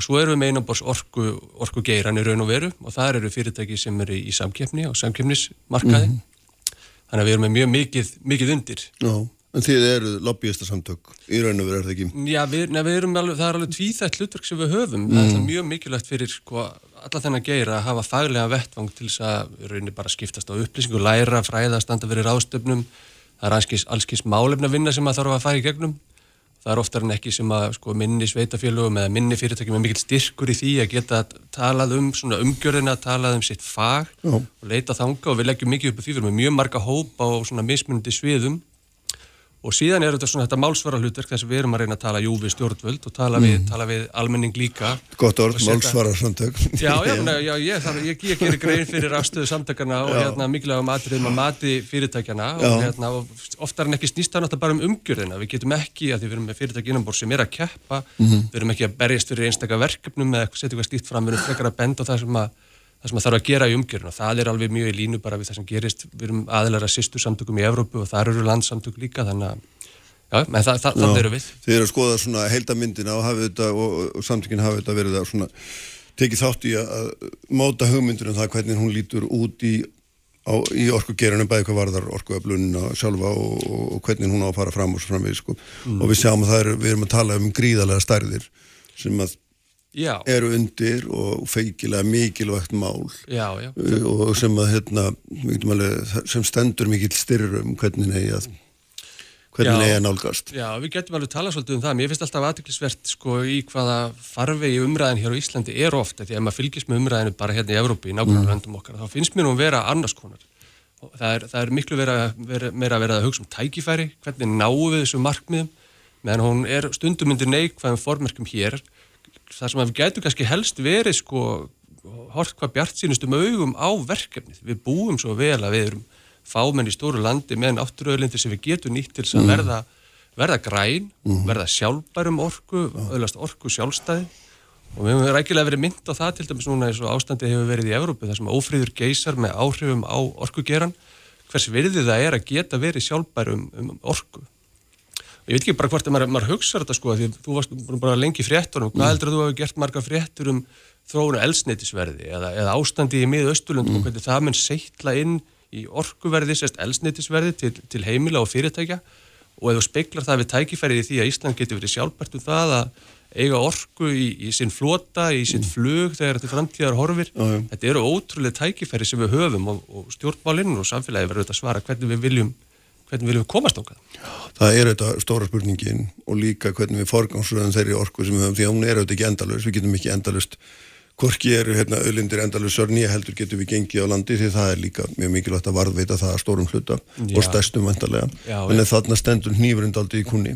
og svo erum við með einanbors orku, orku geiran í raun og veru og það eru fyrirtæki sem eru í samkeppni og samkeppnismarkaði mm -hmm. þannig að við erum með mjög mikið, mikið undir Já, en þið eru lobbyista samtök í raun og veru er það ekki? Já, við, neð, við erum alveg, það er alveg tvíþætt hlutverk sem við höfum, mm. það er mjög mikilvægt fyrir sko alla þennan geira að hafa faglega vettvang til þess að raunir bara skiptast á upplýsingu, læra, fræða, standa verið ráðstöfnum það er allskins málefna vinna sem maður þarf að fara í gegnum það er oftar en ekki sem að sko, minni sveitafélögum eða minni fyrirtækjum er mikill styrkur í því að geta talað um umgjörðina, talað um sitt fag Já. og leita þanga og við leggjum mikið upp á því við erum með mjög marga hópa og svona mismundi sviðum og síðan er þetta svona þetta málsvara hlutverk þess að við erum að reyna að tala jú við stjórnvöld og tala, mm. við, tala við almenning líka. Gott orð, málsvara samtök Já, já, [laughs] já ég, þar, ég, ég gerir grein fyrir afstöðu samtökana og hérna, mikilvægum atriðum að mati fyrirtækjana og, hérna, og oftar en ekki snýst það náttúrulega bara um umgjörðina. Við getum ekki, að því við erum með fyrirtæki innanbór sem er að keppa, mm við erum ekki að berjast fyrir einstakar verkefnum eða setja eitthvað slíkt fram við erum frekar að benda á það sem að það sem það þarf að gera í umgjörðin og það er alveg mjög í línu bara við það sem gerist, við erum aðlæra sýstu samtökum í Evrópu og það eru landsamtök líka þannig að Já, menn það, það, það eru við. Þið eru að skoða svona heildamindina og, þetta, og, og samtökinn hafa þetta verið að svona tekið þátt í að móta hugmyndur um það hvernig hún lítur út í, í orkugerunum bæði hvað varðar orkuöflunina sjálfa og, og hvernig hún á að fara fram og svo framvið sko. Mm. Og við sjáum að það er, við erum að tala um gríðalega stærðir sem að já. eru undir og feikilega mikilvægt mál já, já. og sem að hérna, sem stendur mikil styrrum hvernig neyja hvernig er nálgast. Já, við getum alveg talað svolítið um það. Mér finnst alltaf aðtiklisvert sko í hvaða farvegi umræðin hér á Íslandi er ofta því að maður fylgist með umræðinu bara hérna í Evrópi, í nákvæmlega mm. löndum okkar, þá finnst mér nú að vera annars konar. Það er, það er miklu vera, vera, meira að vera að hugsa um tækifæri, hvernig náu við þessu markmiðum, meðan hún er stundum Það sem við getum kannski helst verið sko, hort hvað bjart sínustum augum á verkefnið. Við búum svo vel að við erum fámenn í stóru landi með náttúruauðlindir sem við getum nýtt til að mm. verða, verða græn, mm. verða sjálfbærum orku, öðlast orku sjálfstæði og við hefum rækilega verið mynd á það til dæmis núna eins og ástandi hefur verið í Evrópu þar sem ófríður geysar með áhrifum á orkugeran hvers virði það er að geta verið sjálfbærum um orku. Ég veit ekki bara hvort að maður, maður hugsa þetta sko því þú varst bara lengi fréttunum, hvað mm. heldur þú að hafa gert marga fréttur um þróunu elsneitisverði eða, eða ástandi í miðausturlundum mm. og hvernig það mun seitla inn í orkuverði, sérst elsnittisverði til, til heimila og fyrirtækja og ef þú speiklar það við tækifærið í því að Ísland getur verið sjálfbært um það að eiga orku í, í sinn flota, í sinn mm. flug þegar þetta framtíðar horfir. Uh -huh. Þetta eru ótrúlega tækifæri sem við höfum og, og stjórnmálinn og samfélagi verður þetta svara hvernig við viljum, hvernig við viljum komast okkar. Það er þetta stóra spurningin og líka hvernig við forgámsröðum þeirri orku sem við höfum því að hún er auðvitað ekki endalust, við getum ekki endalust Hvorki eru hérna auðlindir endalusör nýja heldur getur við gengið á landi því það er líka mjög mikilvægt að varðveita það að stórum hluta Já. og stærstum vantarlega. En þarna stendur nýfurind aldrei í kunni.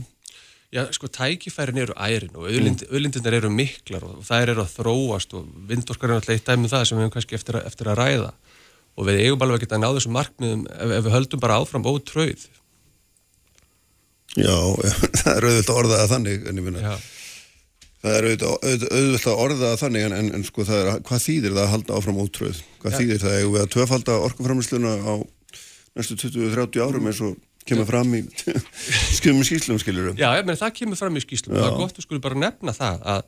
Já, sko, tækifærin eru ærin og auðlind, mm. eru miklar og þær eru að þróast og vindorkar er alltaf eitt dæmið um það sem við hefum kannski eftir að, eftir að ræða og við eigum alveg að geta að ná þessum markmiðum ef, ef við höldum bara áfram ótröð. Já, [laughs] það er auðvitað orðað að þannig, en ég minna. Það er auðvitað, auðvitað að þannig en, en, sko það er, hvað þýðir það að halda áfram ótröð? Hvað ja. þýðir það? Eða að töfalda orkuframlýsluna á næstu 20-30 árum eins og kemur fram í [laughs] skilum skýslum, skilurum? Já, menn, það kemur fram í skýslum. Já. Það er gott að skilja bara nefna það að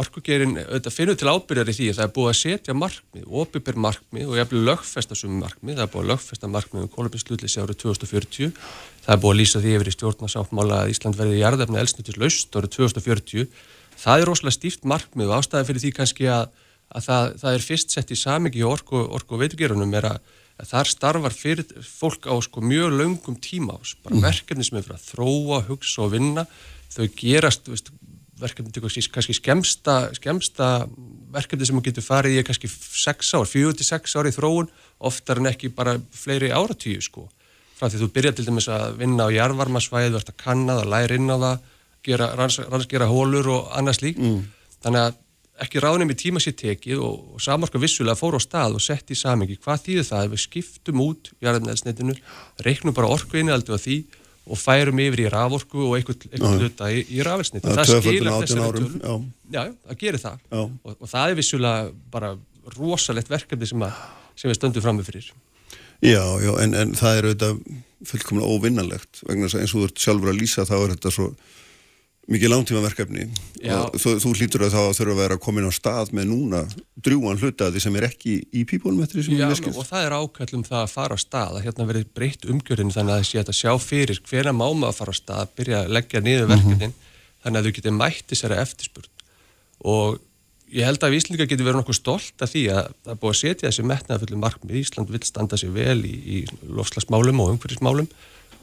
orkugerin auðvitað finnur til ábyrjar í því að það er búið að setja markmið, óbyrjur markmið og jafnvel lögfesta sumi markmið. Það er búið að lögfesta markmið um kólabinslutlissi árið 2040. Það er búið að lýsa því yfir í stjórnarsáttmála að Ísland verði í jarðefni elsnittis laust árið 2040 það er rosalega stíft markmið og ástæði fyrir því kannski að, að það, það er fyrst sett í samingi orku, orku og veiturgerunum er að, að þar starfar fyrir fólk á sko mjög laungum tíma ás, bara mm. verkefni sem er fyrir að þróa, hugsa og vinna, þau gerast veist, verkefni til kannski skemsta, skemsta verkefni sem getur farið í kannski 6 ár, 4-6 ár í þróun, oftar en ekki bara fleiri áratíu sko, frá því þú byrjar til dæmis að vinna á jarvarmasvæð, verður að kanna það, læra inn á það gera, ranns, rannsgera hólur og annars lík mm. þannig að ekki ráðnum í tíma sér tekið og, og samarska vissulega fór á stað og sett í samengi hvað þýðir það? Ef við skiptum út jarðarnæðsneitinu, reiknum bara orkuinni aldrei á því og færum yfir í raforku og einhvern hluta í, í rafelsneitu. Það skilar þessari tölum. Já. já, það gerir það og, og það er vissulega bara rosalegt verkefni sem, að, sem við stöndum fram með fyrir. Já, já, en, en það er auðvitað fullkomlega óvinnanlegt vegna þess að eins og þú ert sjálfur að lýsa þá er þetta svo mikið langtíma verkefni Já. og þú, þú hlýtur að það þurfa að vera komin á stað með núna drjúan hlutaði sem er ekki í pípólum eftir því sem er neskjöld. og það er ákveðlum það að fara á stað að hérna verið breytt umgjörðin þannig að það sé að sjá fyrir hvena máma að fara á stað, byrja að leggja niður mhm. verkefnin, mm -hmm. þannig að þau getið mætti sér að eftirspurn og ég held að Íslandika getur verið nokkuð stolt af því að það búið að setja þessi metnaðafullu markmið Ísland vil standa sér vel í, í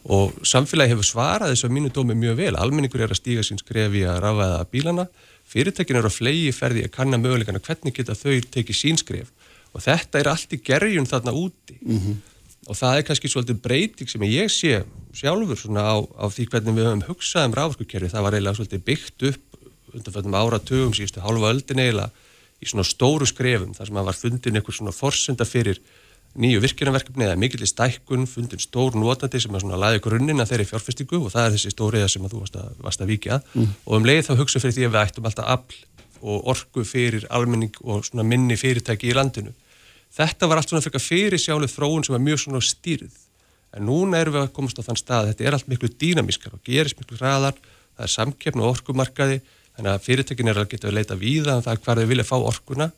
og samfélagi hefur svarað þess að mínu dómi mjög vel. Almenningur er að stíga sín skrefi að ráfaða bílana, fyrirtekin eru að flegi ferði að kanna möguleikana hvernig geta þau tekið sín skref og þetta er allt í gerjun þarna úti mm -hmm. og það er kannski svolítið breyting sem ég sé sjálfur svona á, á því hvernig við höfum hugsað um ráðskukerfi, það var eiginlega svolítið byggt upp undanfjöldum áratugum síðustu halva öldin eiginlega í svona stóru skrefum þar sem að var fundin einhver svona forsenda fyrir nýju virkjunarverkefni eða mikillir stækkun, fundin stór notandi sem er svona laðið grunninn að þeirri fjárfestingu og það er þessi stóriða sem að þú varst að, varst að vikja mm. og um leið þá hugsa fyrir því að við ættum alltaf afl og orgu fyrir almenning og svona minni fyrirtæki í landinu. Þetta var allt svona fyrir fyrir sjálf þróun sem er mjög svona stýrð en núna erum við að komast á þann stað þetta er allt miklu dýnamískar og gerist miklu hraðar, það er samkeppn og orgumarkaði þannig að fyrirtækin er að geta að leita víða um það hvað þau vilja fá orguna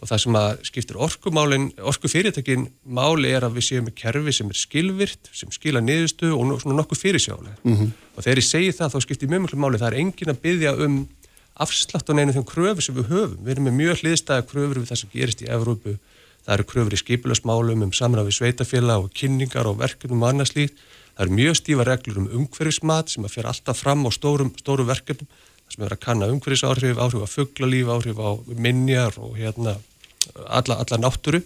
og það sem að skiptir orkumálin, orkufyrirtækin máli er að við séum með kerfi sem er skilvirt, sem skila niðurstu og svona nokkuð fyrirsjálega. Mm -hmm. Og þegar ég segi það, þá skiptir mjög mjög máli, það er engin að byggja um afslátt á neina þeim kröfur sem við höfum. Við erum með mjög hliðstæða kröfur við það sem gerist í Evrópu. Það eru kröfur í skipilasmálum um samræfi sveitafélag og kynningar og verkefnum og annars líkt. Það eru mjög stífa reglur um umhverfismat sem að fer alltaf fram á stórum, stórum verkefnum sem er að kanna umhverfisáhrif, áhrif á fugglalíf, áhrif á minjar og hérna alla, alla náttúru.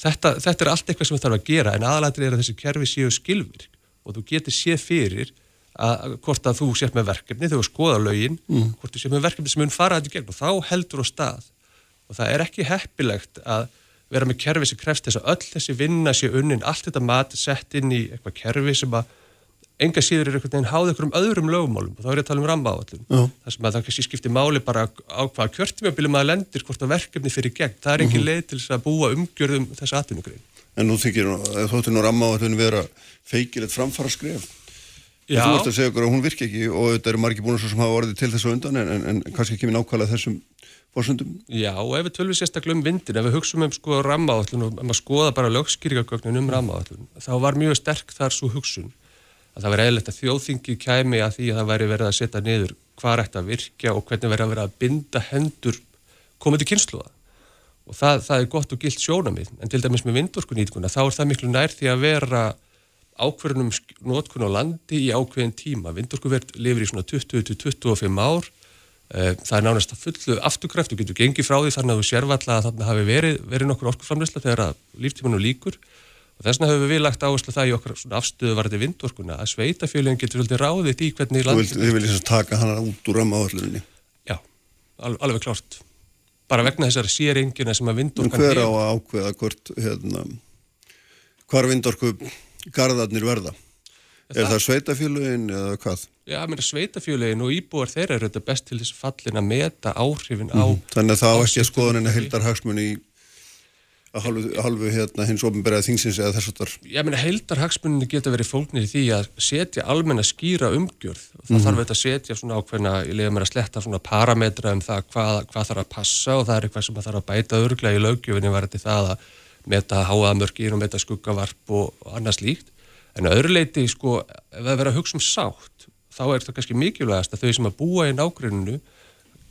Þetta, þetta er allt eitthvað sem við þarfum að gera en aðalættir er að þessi kerfi séu skilvirk. Og þú getur séð fyrir að hvort að þú sétt með verkefni þegar þú skoða lögin, mm. hvort þú sétt með verkefni sem mun fara þetta í gegn. Og þá heldur á stað. Og það er ekki heppilegt að vera með kerfi sem krefst þess að öll þessi vinna sé unnin, allt þetta mat sett inn í eitthvað kerfi sem að enga síður er einhvern veginn háð einhverjum öðrum lögumálum og þá er ég að tala um rambaáallum þar sem að það kannski skiptir máli bara á hvaða kjörtumjöfnbílum að lendir hvort að verkefni fyrir gegn, það er engin mm -hmm. leið til þess að búa umgjörðum þessu atvinnugrein. En nú þykir þóttu nú rambaáallun vera feikilegt framfara skref Já. Þú vorst að segja okkur að hún virki ekki og þetta eru margi búin sem hafa orðið til þessu undan en, en, en kannski ekki með nákvæmlega þessum fórsöndum Já og ef við tölum sérstaklega um vindin ef við hugsaum um sko rambaáallun og ef maður skoða bara lögskýrigagögnin um rambaáallun þá var mjög sterk þar svo hugsun að það væri eðlert að þjóðþingi kæmi að því að það væri verið að setja niður hvað ætti að virkja og hvernig verið að vera að binda hendur komandi kynsluða og það, það er gott og gilt sjónamið en til dæmis með vindorkunýtkuna þá er það miklu nær því að vera ákverðunum nótkun á landi í ákveðin tíma. Vindorkuverð lifir í svona 20-25 ár. Eh, það er nánast að fullu afturkræft. Og getur gengið frá því þannig að þú sérfalla að þarna hafi verið, verið nokkur orkuframleysla þegar líftímanu líkur og þess vegna höfum við lagt áherslu það í okkar afstöðu varði vindorkuna að sveitafjölinn getur svolítið ráðið í hvernig landið... Þið viljið þess að taka hana út úr ramma áhersluðinni? Já, al alveg klárt. Bara vegna þessari séringina sem að vindorkan... En hver á að ákveða hvort, hérna, hvar vindorku gardarnir verða? Er það, það sveitafjölinn eða hvað? Já, mér er sveitafjölinn og íbúar þeirra eru þetta best til þess fallin að meta áhrifin á... Mm. Þannig að það á ekki að skoðan að að halvu, halvu hérna, hins ofnbæraði þingsins eða þess að þar? Ég meina heildarhagsmunni geta verið fólknir í því að setja almenna skýra umgjörð. Og það mm þarf þetta að setja svona ákveðna, ég leiði mér að sletta svona parametra um það hvað, hvað þarf að passa og það er eitthvað sem það þarf að bæta örglega í lögjöfinni varði það að meta háaðmörgir og meta skuggavarp og, annars líkt en öðruleiti sko ef það verður að hugsa um sátt þá er það kannski mikilvægast að þau sem að búa í nágruninu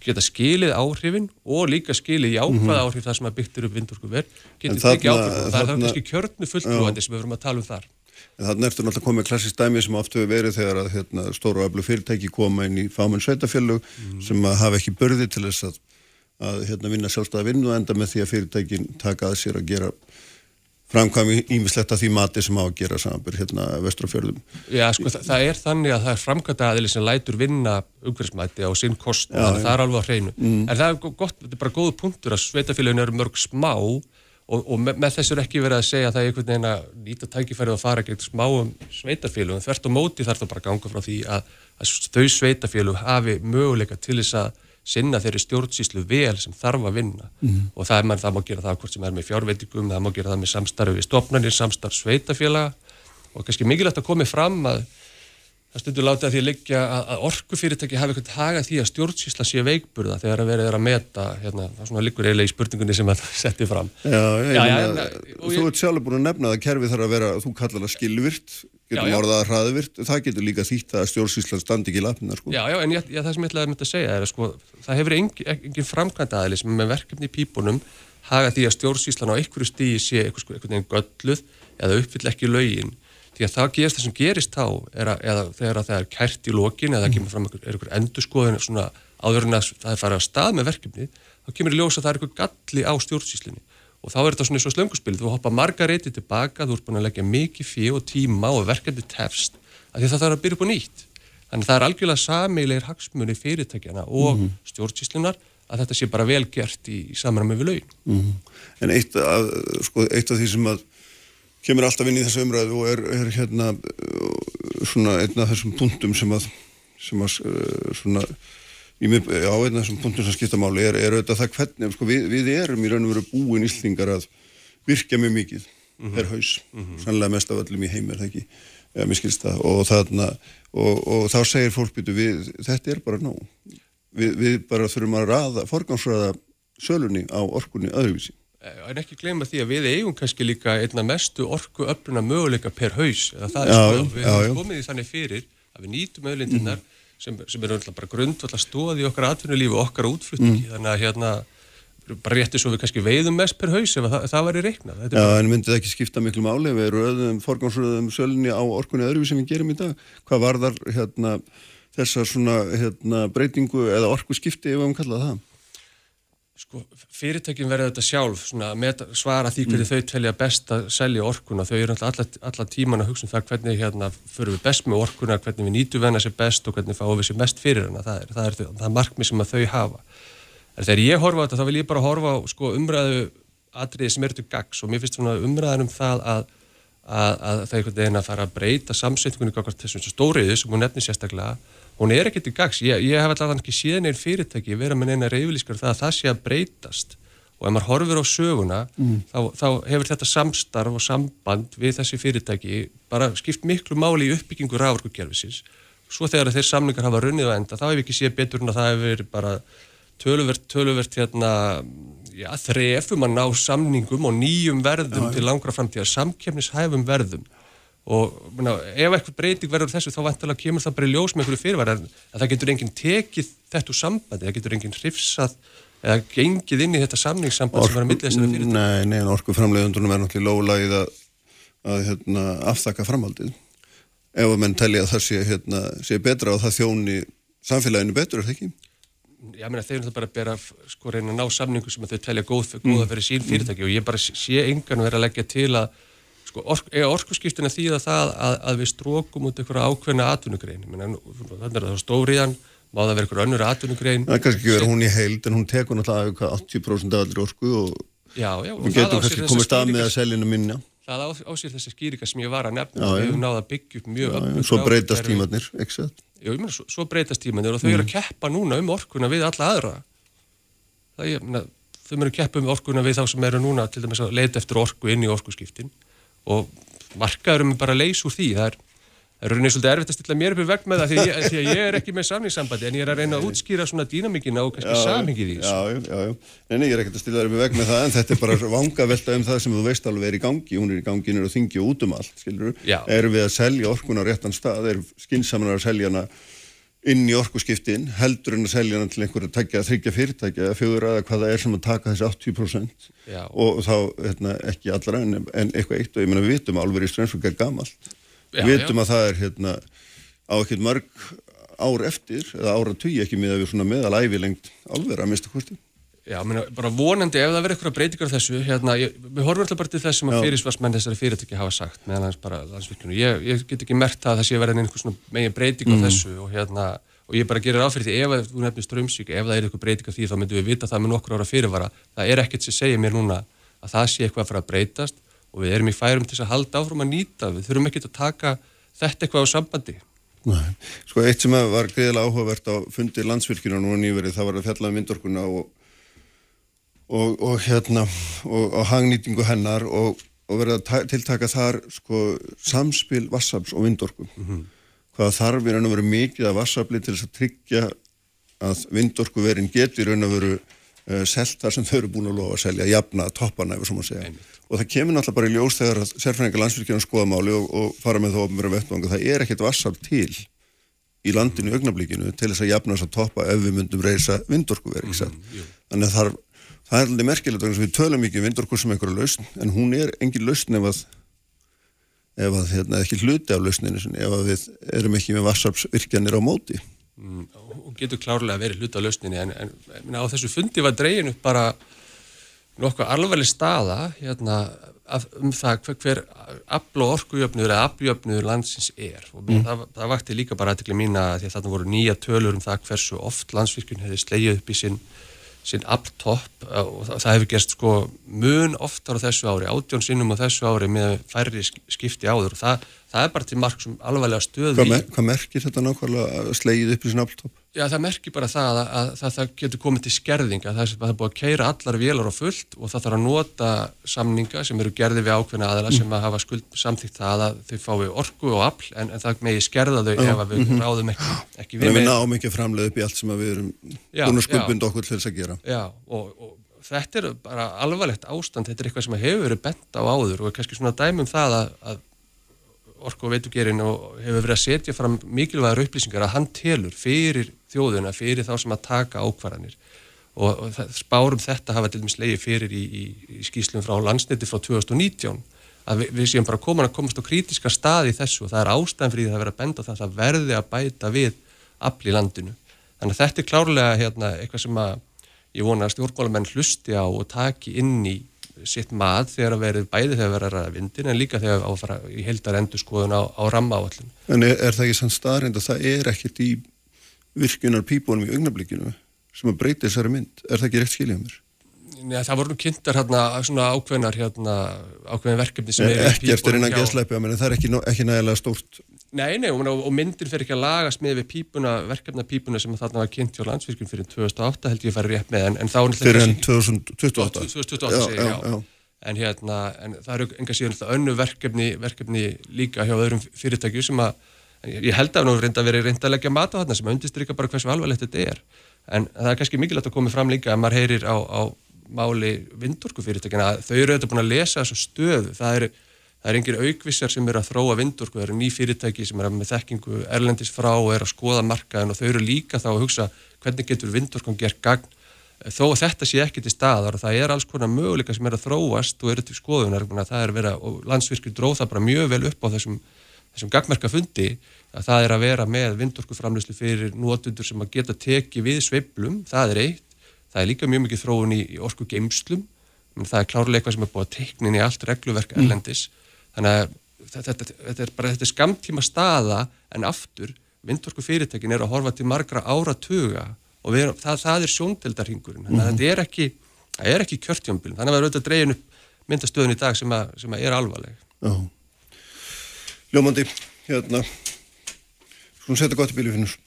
geta skilið áhrifin og líka skilið jákvæða mm -hmm. áhrif þar sem að byggtir upp vindorkuverð getur tekið áhrif og það er það kannski kjörnu fulltrúandi sem við verum að tala um þar En þannig eftir náttúrulega komið klassist dæmi sem oft hefur verið þegar að hérna, stóru og öflug fyrirtæki koma inn í fámenn sveitafjölu mm. sem að hafa ekki börði til þess að, að hérna, vinna sjálfstæða vinnu enda með því að fyrirtækin taka að sér að gera framkvæmi ímislegt að því mati sem á að gera samanbyrg hérna vestrafjörðum. Já, sko, það, það er þannig að það er framkvæmta aðili sem lætur vinna umhverfsmæti á sinn kost og það er alveg á hreinu. Mm. En það er gott, þetta er bara góð punktur að sveitafélaginu eru mörg smá og, og með, með þessu er ekki verið að segja að það er einhvern veginn að nýta tækifærið að fara gegn smáum sveitafélagum. Þvert og móti þarf það bara að ganga frá því að, að þau sveitafélag hafi möguleika til þess að sinna þeirri stjórnsýslu vel sem þarf að vinna. Mm. og það er mann, það má gera það hvort sem er með fjárveitingum, það má gera það með samstarfi við stopnarnir, samstarf sveitafélaga og kannski mikilvægt að komi fram að það stundur láta því að liggja að, orkufyrirtæki hafi eitthvað hagað því að stjórnsýsla sé veikburða þegar að verið er að meta hérna, svona liggur eiginlega í spurningunni sem það [laughs] setti fram. Já, já, já, Þú ert sjálfur búin að nefna að kerfi þarf að vera, þú kallar það skilvirt getum orðað hraðvirt, það getur líka þýtt að stjórnsýslan standi ekki í lafnina sko. Já, já, en ég, það sem ég ætlaði að mynda að segja er að sko, það hefur engin, engin framkvæmda aðli sem með verkefni í pípunum haga því að stjórnsýslan á einhverju stíi sé einhvern veginn gölluð eða uppfyll ekki lögin. Því að það gerist það sem gerist þá er að, eða þegar að það er kært í lokin eða það kemur fram einhver, endurskoðin svona áður en að það er farið að stað með verkefni þá kemur í ljósa að það er einhver galli á stjórnsýslinni og þá er þetta svona eins og slönguspil þú hoppa marga reyti tilbaka, þú ert búin að leggja mikið fyrir og tíma og verkefni tefst að því það þarf að byrja upp á nýtt þannig að það er algjörlega samilegir hagsmunni fyrirtækjana og mm -hmm. stjórnsíslunar að þetta sé bara vel gert í, í samræmi við laun mm -hmm. En eitt af, sko, eitt af því sem að kemur alltaf inn í þessu umræðu og er, er hérna svona einn af þessum punktum sem að, sem að svona Mið, já, einn af þessum punktum sem skipta máli er, er auðvitað það hvernig, sko, við, við erum í raun og veru búin íslningar að virkja mjög mikið mm -hmm. per haus, mm -hmm. sannlega mest af öllum í heimir, það ekki, eða mér skilst það og, þarna, og, og þá segir fólk við, þetta er bara nóg við, við bara þurfum að raða, forgámsraða sölunni á orkunni öðruvísi. Eh, en ekki gleyma því að við eigum kannski líka einna mestu orku öfluna möguleika per haus, eða það er já, sko, við hefum komið í þannig fyrir að við nýtum öðlindirnar mm. Sem, sem er bara grundvall að stóða í okkar atvinnulífi og okkar útflutningi, mm. þannig að hérna bara rétti svo við kannski veiðum mest per haus ef það, það var í reikna Já, bara... en myndi það ekki skipta miklu máli. Við erum forgámsröðum sölunni á orkunni öðru sem við gerum í dag. Hvað var þar hérna, þessa svona hérna, breytingu eða orku skipti ef við höfum kallað það Sko, fyrirtækin verður þetta sjálf meta, svara því hverju mm. þau telja best að selja orkuna, þau eru alltaf alla tíman að hugsa um það hvernig hérna fyrir við best með orkuna, hvernig við nýtu venna sér best og hvernig fáum við sér mest fyrir hana það er, það er, það er markmið sem að þau hafa En þegar ég horfa á þetta þá vil ég bara horfa á sko, umræðu atriði sem eru til gags og mér finnst svona umræðan um það að, að, að það er einhvern veginn að fara að breyta samsetningunni okkar þessum stóriði sem hún nefnir sérstaklega. Hún er ekki til gags. Ég, ég hef alltaf ekki síðan einn fyrirtæki vera með eina reyfilískar það að það sé að breytast og ef maður horfir á söguna mm. þá, þá hefur þetta samstarf og samband við þessi fyrirtæki bara skipt miklu máli í uppbyggingu rávorkukerfisins. Svo þegar þeir samlingar hafa runnið á enda þá hefur ekki séð betur en að það hefur bara töluvert, töluvert hérna, já, þrefum að ná samningum og nýjum verðum já, til langra framtíða, samkefnishæfum verðum og mena, ef eitthvað breyting verður þessu þá vantilega kemur það bara í ljós með einhverju fyrirværi en það getur enginn tekið þetta úr sambandi, það getur enginn hrifsað eða gengið inn í þetta samningssamband sem var að millið þessari fyrirtæki. Nei, nei, orku framleiðundunum er náttúrulega lólaðið að, að hérna, aftakka framhaldið ef að menn telli að það sé, hérna, sé betra og það þjóni samfélaginu betur, er það ekki? ég meina þeir eru það bara að bera sko reyna að ná samningu sem að þau telja góð, góða fyrir sín fyrirtæki mm. og ég bara sé engan verið að leggja til að sko ork, orkusskiptina þýða það að, að við strókum út einhverja ákveðna atvinnugrein. Þannig að það er stóriðan má það vera einhverja önnur atvinnugrein. Það er kannski ekki verið hún í heild en hún tekur náttúrulega 80% af allir orku og já, já, við getum kannski komið stað með að seljina minna. Það á, á sér þessi skýrika sem ég var að nefna. Já, við hefum náða að byggja upp mjög Svo breytast tímannir, já, svo, svo breytast tímanir og þau mm. eru að keppa núna um orkuna við alla aðra. Það er, meina, þau eru að keppa um orkuna við þá sem eru núna til dæmis að leita eftir orku inn í orkuskiptin og markaðurum er bara að leysa úr því það er er rauninni svolítið erfitt að stilla mér upp í vegg með það því, því að ég er ekki með samningssambandi en ég er að reyna að útskýra svona dýnamíkina og kannski samhengið í þessu. Já, já, já. Nei, ég er ekkert að stilla upp í vegg með það en þetta er bara vanga velta um það sem þú veist alveg er í gangi. Hún er í gangi og þingi út um allt, skilur? Erum við að selja orkun á réttan stað? Er skinsamnar að selja hana inn í orkuskiptin heldur en að selja hana til einhverju að þryggja fyrirtækja eða fjögur aða hvað það er sem að taka þessi 80% Já. og þá hérna, ekki allra en, en eitthvað eitt og ég menna við vitum að í Strömsvögg er gamalt við vitum já. að það er hérna, á ekkert mörg ár eftir eða ára tugi ekki með að við svona meðalæfi lengt alveg að mista hvort Já, menna, bara vonandi ef það verður eitthvað breytingar þessu, hérna, ég, við horfum alltaf bara til þess sem að fyrirsvarsmenn þessari fyrirtæki hafa sagt meðan hans bara landsvíkjunu. Ég, ég get ekki mert að það sé verið einhvers megin breyting á mm. þessu og hérna, og ég bara gerir áfyrir því ef þú nefnir strömsvík, ef það er eitthvað breyting á því þá myndum við vita það með nokkur ára fyrirvara. Það er ekkert sem segir mér núna að það sé eitthvað að fara að breytast og við erum í færum til að halda áfram að nýta. Við þurfum ekki að taka þetta eitthvað á sambandi. Nei. Sko eitt sem var greiðilega áhugavert á fundi landsvirkjuna nú nýverið það var að fjalla um vindorkuna og og, og hérna og, og hangnýtingu hennar og, og verða að tiltaka þar sko samspil vassaps og vindorku mm -hmm. hvaða þarf er að vera mikið af vassapli til þess að tryggja að vindorku verin getur raun að veru uh, selt þar sem þau eru búin að lofa að selja jafna eða svona að segja Einmitt. og það kemur náttúrulega bara í ljós þegar að sérfræðingar landsfylgjana skoða máli og fara með það ofnverða vettvanga, það er ekkert vassap til í landinu í augnablíkinu til þess að jafna þess að toppa ef við myndum reysa vindorkuverk mm -hmm. þannig að þarf það er alveg merkilegt að við tölum ekki um vindorkur sem einhverju lausn en hún er engin lausn ef að, ef að hérna, ekki hluti af lausninu ef að við erum ekki með vassarpsvirkjanir á móti mm, og getur klárlega að vera hluti af lausninu en, en, en á þessu fundi var dreginu bara nokkuð alveg staða hérna, um það hver, hver afl og orkujöfnur eða afljöfnur landsins er og mm. það, það vakti líka bara aðtekli mín að því að þarna voru nýja tölur um það hversu oft landsvirkjun hefði sleið upp í sinn sinn afltopp og það hefur gerst sko mun oftar á þessu ári, átjón sinnum á þessu ári með færri skipti áður. Og það, það er bara til marg sem alvarlega stöðu Hvað, mer hvað merkir þetta nákvæmlega sleið upp í sinn afltopp? Já, það merkir bara það að, að, að það getur komið til skerðinga, það er búið að keira allar vélar á fullt og það þarf að nota samninga sem eru gerði við ákveðna mm. sem að hafa skuld samþýgt það að þau fái orgu og afl en, en það megi skerða þau ef við mm -hmm. ráðum ekki, ekki við. Við náum ekki framleið upp í allt sem við erum búin að skuldbunda okkur til þess að gera. Já, og, og þetta er bara alvarlegt ástand, þetta er eitthvað sem hefur verið bent á áður og er kannski svona dæmum það að, að orku og veitugerinn og hefur verið að setja fram mikilvægar upplýsingar að hann telur fyrir þjóðuna, fyrir þá sem að taka ákvarðanir og, og spárum þetta hafa til dæmis leiði fyrir í, í, í skýslum frá landsniti frá 2019 að við, við séum bara komin að komast á krítiska stað í þessu og það er ástæðan fyrir því að vera benda það að það verði að bæta við afl í landinu. Þannig að þetta er klárlega hérna, eitthvað sem að ég vona að stjórnmálamenn hlusti á og taki inn í sitt mað þegar að verið bæði þegar verið að ræða vindin en líka þegar að fara í heldar endur skoðun á, á ramma áallin. En er, er það ekki sann staðrind að það er ekkert í virkunar pípunum í augnablikinu sem að breyti þessari mynd? Er það ekki rétt skiljað mér? Nei, það voru nú kynntar hérna svona ákveðnar hérna ákveðin verkefni sem er í pípunum. Ekkert er innan gesleipi, en það er ekki, ekki nægilega stórt Nei, nei, og myndin fer ekki að lagast með við pípuna, verkefna pípuna sem þarna var kynnt hjá landsvirkjum fyrir 2008 held ég að fara rétt með, en, en þá Fyrir enn 2028 2028, já, já, já. En hérna, en það eru enga síðan önnu verkefni, verkefni líka hjá öðrum fyrirtækju sem að, ég held að nú reynda að vera reynda að leggja mat á þarna sem undistrykka bara hversu alvarlegt þetta er. En það er kannski mikilvægt að koma fram líka að maður heyrir á, á máli vindorku fyrirtækina, þau eru auðvitað búin að lesa þessu stöðu, það eru Það er engir aukvissar sem eru að þróa vindorku, það eru ný fyrirtæki sem eru með þekkingu erlendis frá og eru að skoða markaðin og þau eru líka þá að hugsa hvernig getur vindorkun gert gagn. Þó að þetta sé ekki til staðar og það er alls konar möguleika sem er að þróast og eru til skoðunar, það er verið að, og landsvirkir dróð það bara mjög vel upp á þessum, þessum gagmerka fundi að það er að vera með vindorkuframlöslu fyrir nótundur sem að geta teki við sveiblum, það er eitt, það er líka mjög mikið þróun í, í orku geimslum, það er klárlega eitthvað sem er búið að teiknin í allt regluverk mm. erlendis. mm þannig að þetta, þetta, er bara þetta er skamtíma staða en aftur vindorku fyrirtekin er að horfa til margra áratuga og erum, það, það er sjóndeldarhingurinn þannig að mm -hmm. þetta er ekki, ekki kjörtjónbílun þannig að það er auðvitað dregin upp myndastöðun í dag sem, að, sem að er alvarleg. Já. Ljómandi, hérna svona setja gott í bílu finnur.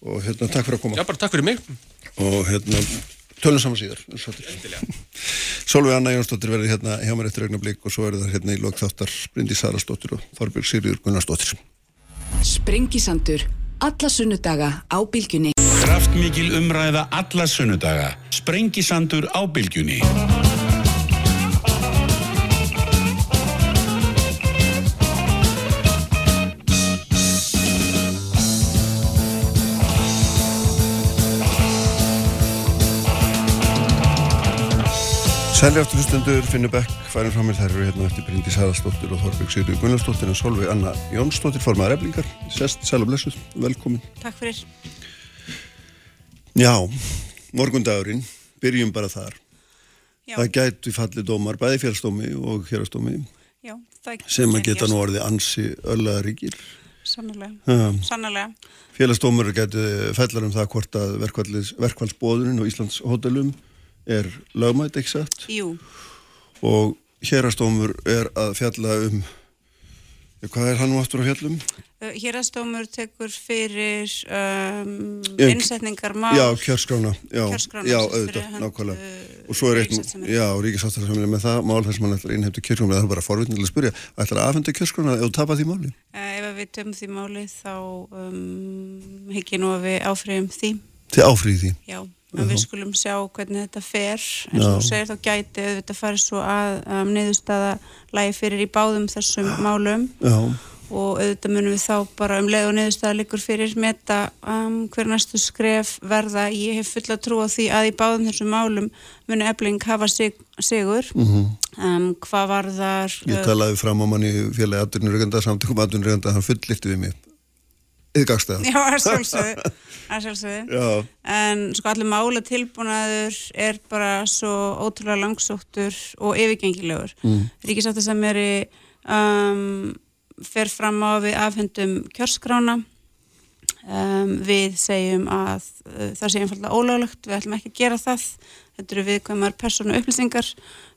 Og hérna takk fyrir að koma. Já bara takk fyrir mig. Og hérna tölum saman síðar. Solveig Anna Jónsdóttir verður hérna hjá mér eftir augnablík og svo eru það hérna í lokþáttar Bryndi Sarastóttir og Þorbjörg Sýriður Gunnarsdóttir. Sprengisandur alla sunnudaga á bylgjunni. Kraftmikil umræða alla sunnudaga. Sprengisandur á bylgjunni Sæli aftur hlustundur, Finnur Beck, færum fram með þær eru hérna eftir Bryndi Sæðarsdóttir og Þorberg Sigri Gunnarsdóttir og Solveig Anna Jónsdóttir formaðar eflingar. Sest, sæl og blessuð, velkomin. Takk fyrir. Já, morgundagurinn, byrjum bara þar. Já. Það gætu fallið dómar, bæði fjálsdómi og hérastómi, sem að geta nú orðið ansi öllaðaríkir. Sannlega, sannlega. Félagsdómur gætu fellar um það hvort að verkvælsbóðurinn og Íslands hótelum er lögmætt, ekki satt? Jú. Og hérastómur er að fjalla um, hvað er hann nú aftur á fjallum? Uh, hérastómur tekur fyrir um, innsetningar mál. Já, kjörskrána. Já, kjörskrána. Já, auðvitað, nákvæmlega. Uh, og svo er eitt, já, ríkisáttarsamlega með það mál þess að mann ætlar að innhemta kjörskrána, það er bara forvitnilega að spyrja, ætlar að afhenda kjörskrána ef þú tapar því máli? Ef við töfum því máli þá um, hekki nú að við áfriðum því. Þið áfriði því? Já en við skulum sjá hvernig þetta fer. En svo segir þá gæti auðvitað farið svo að um, niðurstaða lægi fyrir í báðum þessum málum. Já. og auðvitað munum við þá bara um leið og niðurstaða likur fyrir meta um, hver næstu skref verða. Ég hef fulla trú á því að í báðum þessum málum muni ebling hafa sig, sigur. Mm -hmm. um, hvað var þar Ég talaði fram á manni félagi aðdunurreganda samtökum aðdunurreganda hann fullirti við mig yðgagstæða. Já, að sjálfsögðu, að sjálfsögðu. [laughs] En sko allir mála tilbúnaður er bara svo ótrúlega langsóttur og yfirgengilegur. Mm. Er í um, fer fram á við afhendum kjörskrána um, við segjum að uh, það sé einfallega ólöglegt, við ætlum ekki að gera það þetta eru viðkvæmar persónu upplýsingar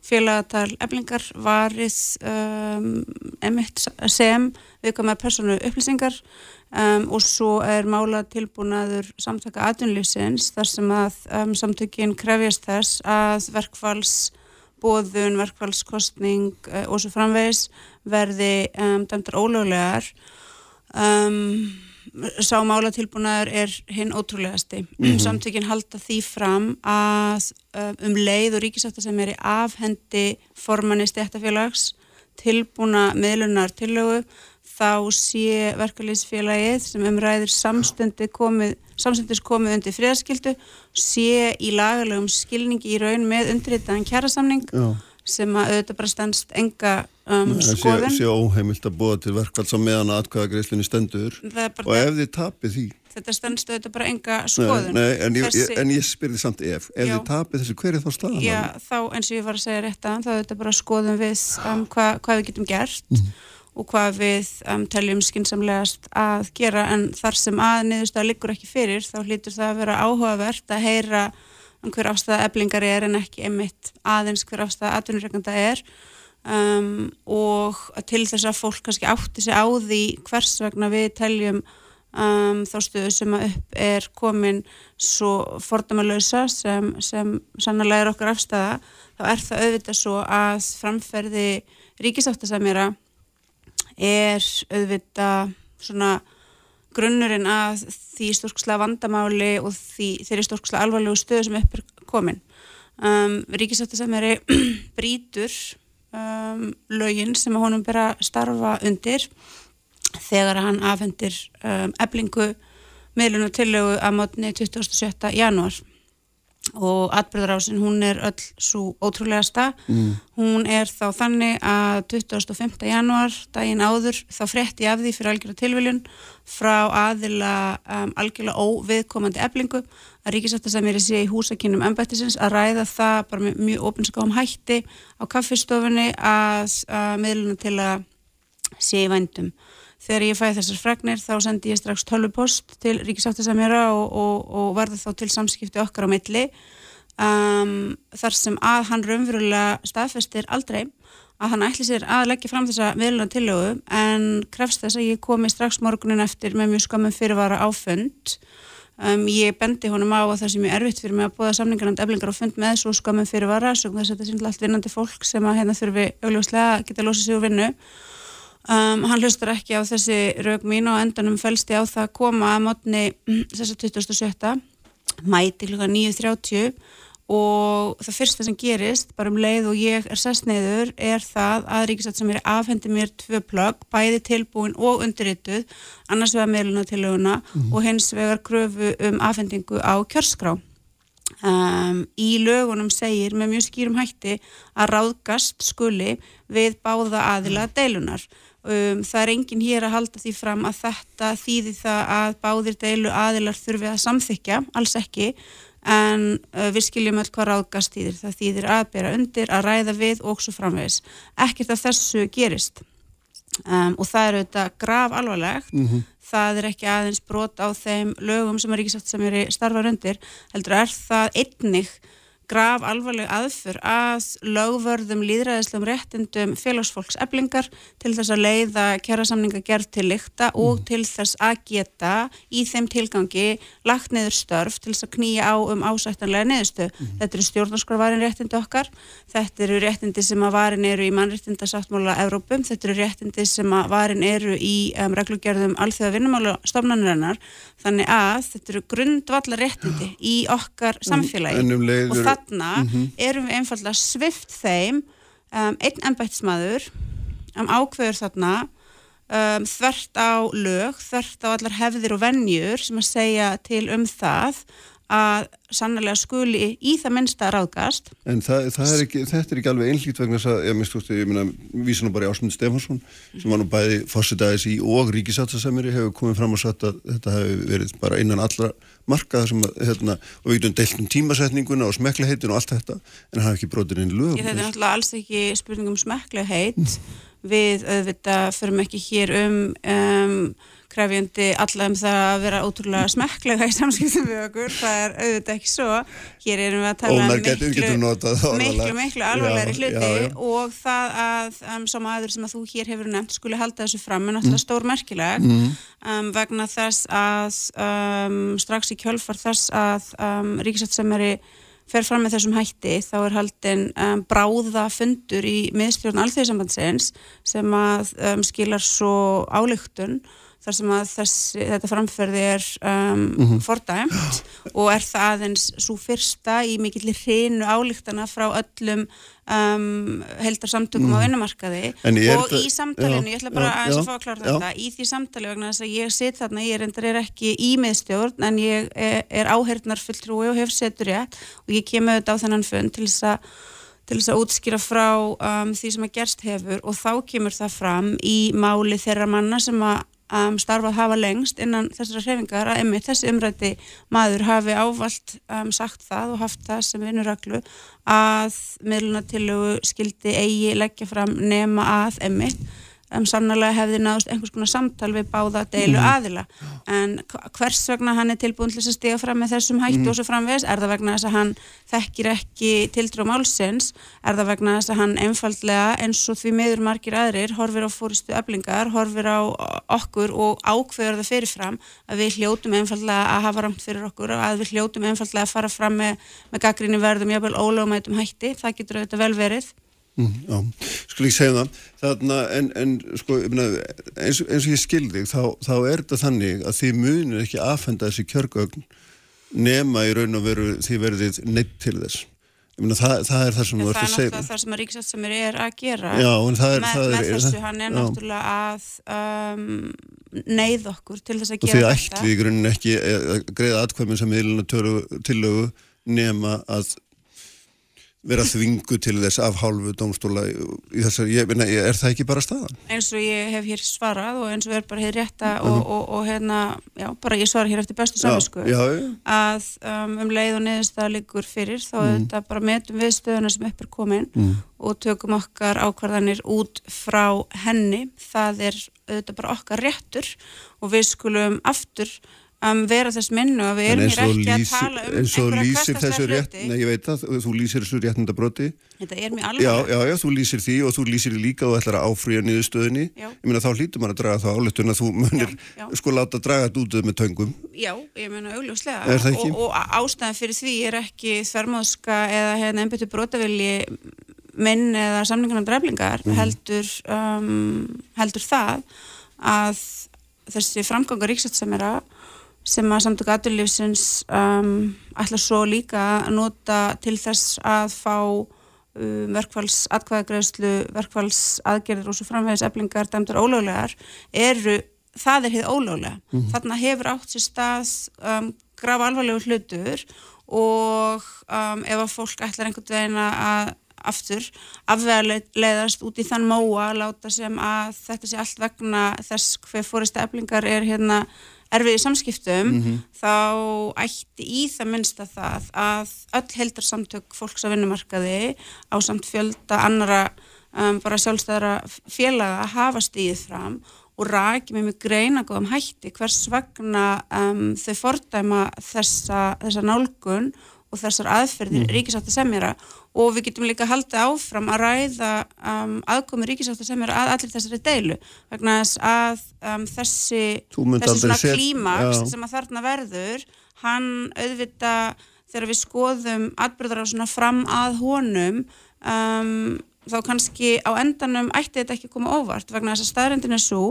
félagatal eflingar varið um, sem viðkvæmar persónu upplýsingar um, og svo er mála tilbúnaður samtaka aðunlýsins þar sem að um, samtökin krefjast þess að verkfalls bóðun, verkfallskostning uh, og svo framvegis verði um, dæmtar ólöglegar. Um, sá málatilbúnaður er hinn ótrúlegasti. Mm -hmm. Samtökinn halda því fram að uh, um leið og ríkisættar sem er í afhendi formanni stéttafélags tilbúna meðlunar tillögu þá sé verkefliðsfélagið sem umræðir samstundi komið, komið undir friðarskildu sé í lagalegum skilningi í raun með undirritaðan kjærasamning Já sem að auðvitað bara stendst enga um, skoðun. Það sé óheimilt að búa til verkvall sem meðan aðkvæða greiðslunni stendur og ef þið tapir því. Þetta stendst auðvitað bara enga skoðun. Nei, nei en, Þessi, ég, en ég spyrði samt ef, ef já, þið tapir þessu, hver er þá staðan? Já, þá eins og ég var að segja rétt að þá auðvitað bara skoðum við um, hva, hvað við getum gert mm. og hvað við um, teljum skinsamlegast að gera en þar sem að niðurstað liggur ekki fyrir þá hlýtur það að vera áhugavert að heyra hver afstæða eblingar er en ekki einmitt aðeins hver afstæða atvinnureikanda er. Um, og til þess að fólk kannski átti sig á því hvers vegna við teljum um, þá stöðu sem að upp er komin svo fordamalösa sem, sem sannlega er okkar afstæða þá er það auðvitað svo að framferði ríkisáttasamjara er auðvitað svona grunnurinn að því stórkslega vandamáli og því, þeirri stórkslega alvarlegu stöðu sem upp er komin. Um, Ríkisáttisameri [clears throat] brítur um, lögin sem honum bera starfa undir þegar hann afhendir um, eblingu meðlun og tillögu að mótni 27. janúar og atbyrðarásin hún er öll svo ótrúlegasta mm. hún er þá þannig að 25. januar daginn áður þá frétti af því fyrir algjörða tilviljun frá aðila um, algjörlega óviðkomandi eblingu að ríkisættasæmiri sé í húsakinnum embættisins að ræða það bara með mjög opinskáum hætti á kaffistofunni að, að miðluna til að sé í vændum þegar ég fæði þessar fregnir þá sendi ég strax tölvupost til Ríkisáttasamjara og, og, og varði þá til samskipti okkar á milli um, þar sem að hann raunverulega staðfestir aldrei að hann ætli sér að leggja fram þessa viðluna tillögu en krefst þess að ég komi strax morgunin eftir með mjög skamum fyrirvara á fund. Um, ég bendi honum á að það sem ég erfitt fyrir mig að bóða samningarnand eflingar á fund með svo skamum fyrirvara þess að þetta er sínlega allt vinnandi fólk sem að hérna þurfi augljóslega að geta losið sig úr vinnu Um, hann hlustar ekki á þessi raug mín og endanum fælst ég á það að koma að mótni þess að 2017 mæti klukka 9.30 og það fyrsta sem gerist bara um leið og ég er sessneiður er það að Ríkisat sem er afhendi mér tvö plögg, bæði tilbúin og undirrituð, annars vegar meðluna til löguna mm. og hins vegar kröfu um afhendingu á kjörskrá. Um, í lögunum segir með mjög skýrum hætti að ráðgast skuli við báða aðila deilunar Um, það er enginn hér að halda því fram að þetta þýði það að báðir deilu aðilar þurfi að samþykja, alls ekki, en uh, við skiljum öll hvað ráðgast þýðir. Það þýðir að bera undir, að ræða við og svo framvegis. Ekkert af þessu gerist um, og það eru þetta grav alvarlegt. Mm -hmm. Það er ekki aðeins brot á þeim lögum sem er ríkisátt sem er starfar undir, heldur er það einnig graf alvarleg aðfur að lögvörðum líðræðislegum réttindum félagsfólks eblingar til þess að leiða kjærasamninga gerð til lykta og mm. til þess að geta í þeim tilgangi lagt neður störf til þess að knýja á um ásættanlega neðustu. Mm. Þetta eru stjórnarskorvarin réttindi okkar, þetta eru réttindi sem að varin eru í mannréttindasáttmála Evrópum, þetta eru réttindi sem að varin eru í um, reglugjörðum alþjóða vinnumála stofnanurinnar, þannig að þetta eru grundvallar réttindi í okkar samfélagi um og það þarna mm -hmm. erum við einfallega svift þeim um, einn ennbættismadur um, ákveður þarna um, þvert á lög, þvert á allar hefðir og vennjur sem að segja til um það að sannlega skuli í það minnsta ráðgast. En það, það er ekki, þetta er ekki alveg einlít vegna þess að, ég minnst þú, ég minna, vísa nú bara í Ásmund Stefansson, sem var nú bæði fórsetaðis í og ríkisátsasemiri hefur komið fram og sagt að þetta hefur verið bara innan allra markaða sem að, hérna, og við getum deilt um tímasetninguna og smekklegheitin og allt þetta, en það hefur ekki brotir inn lög. Ég þetta er náttúrulega alls ekki spurningum smekklegheit, við auðvitað förum ekki hér um, um krefjandi alla um það að vera ótrúlega smekklega í samskiptum við okkur, það er auðvitað ekki svo hér erum við að tala um miklu, miklu, miklu alvarlegri hluti já, já. og það að um, sá maður sem að þú hér hefur nefnt skuli halda þessu fram er náttúrulega mm. stór merkileg mm. um, vegna þess að um, strax í kjölfar þess að um, Ríkisættsemmeri fer fram með þessum hætti þá er haldinn um, bráða fundur í miðstjórn alþjóðsambandsins sem að um, skilar svo álygtun þar sem að þessi, þetta framferði er um, mm -hmm. fordæmt og er það aðeins svo fyrsta í mikillir hreinu álíktana frá öllum um, heldarsamtökum mm. á mhm. og í samtalenu, já, ég ætla bara já, að, já, að fá að klára þetta, í því samtali vegna þess að ég sit þarna, ég er endar er ekki í miðstjórn en ég er, er áherðnar fulltrúi og hefur setur rétt og ég kemur auðvitað á þennan fund til þess að til þess að útskýra frá um, því sem að gerst hefur og þá kemur það fram í máli þeirra manna sem að um, starfað hafa lengst innan þessara hrefingar að emmi þessi umrætti maður hafi ávalt um, sagt það og haft það sem vinnuraglu að miðlunatillögu skildi eigi leggja fram nema að emmitt um, sannlega hefði náðust einhvers konar samtal við báða deilu mm. aðila. En hvers vegna hann er tilbúin til að stiga fram með þessum hættu mm. og svo framvegs er það vegna þess að hann þekkir ekki tildrú málsins? Er það vegna þess að hann einfallega eins og því meður margir aðrir horfir á fóristu öflingar, horfir á okkur og ákveður það fyrirfram að við hljótum einfallega að hafa ramt fyrir okkur og að við hljótum einfallega að fara fram með, með gaggrinni verðum jábel ólögumætum hætti, það getur auðvitað vel verið Mm, skulle ég segja það? Þarna, en, en sko, eins, eins og ég skildi þá, þá er þetta þannig að þið munir ekki aðfenda þessi kjörgögn nema í raun og veru því verðið neitt til þess. Myna, það, það er það sem þú ert að segja. Það er náttúrulega það sem að Ríkisatsamir er að gera. Já, er, með, með þessu, hann er já. náttúrulega að um, neyð okkur til þess að gera þetta. og því ætti í grunin ekki að greiða atkvæminn sem miðluna tillögu nema að vera þvingu til þess af hálfu domstóla í þessar, ég meina, er það ekki bara staðan? Eins og ég hef hér svarað og eins og er bara hér rétta og, og, og, og hérna, já, bara ég svara hér eftir bestu saminsku að um, um leið og neðustaf liggur fyrir þá mm. þetta bara metum við stöðuna sem upp er komin mm. og tökum okkar ákvarðanir út frá henni, það er þetta bara okkar réttur og við skulum aftur um, vera þess minnu að við erum hér ekki að tala um einhverja kvastaslega hluti. Nei, ég veit það, þú lýsir þessu réttindabróti Þetta er mjög alveg já, já, já, þú lýsir því og þú lýsir líka og ætlar að áfrýja niður stöðinni Ég meina þá hlýtur maður að draga það áletun að þú munir sko láta draga þetta út með töngum. Já, ég meina augljóslega. Og, og ástæðan fyrir því er ekki þvermáðska eða hérna einbjötu brótavilji minn eða samlingarnar sem að samtök aðurlífsins um, ætla svo líka að nota til þess að fá um, verkfalls atkvæðagreðslu, verkfalls aðgerðir og svo framvegis eflingar dæmdar ólöglegar eru, það er hér ólöglega. Mm -hmm. Þarna hefur átt sér stað um, graf alvarlegu hlutur og um, ef að fólk ætlar einhvern veginn að aftur afvegarleiðast út í þann móa láta sem að þetta sé allt vegna þess hver fórist eflingar er hérna erfið í samskiptum mm -hmm. þá ætti í það minnsta það að öll heldarsamtök fólks á vinnumarkaði á samt fjölda annara um, bara sjálfstæðara félaga hafa stíðið fram og rækjum með mjög greina góðum hætti hvers vegna um, þau fordæma þessa, þessa nálgun og þessar aðferðir mm. ríkisátt að semjara og við getum líka haldið áfram að ræða um, aðkomi ríkisátt að semjara að allir þessari deilu. Vegna þess að um, þessi, þessi svona klímaks sem að þarna verður hann auðvita þegar við skoðum atbyrðar á svona fram að honum um, þá kannski á endanum ætti þetta ekki koma óvart. Vegna þess að staðrendin er svo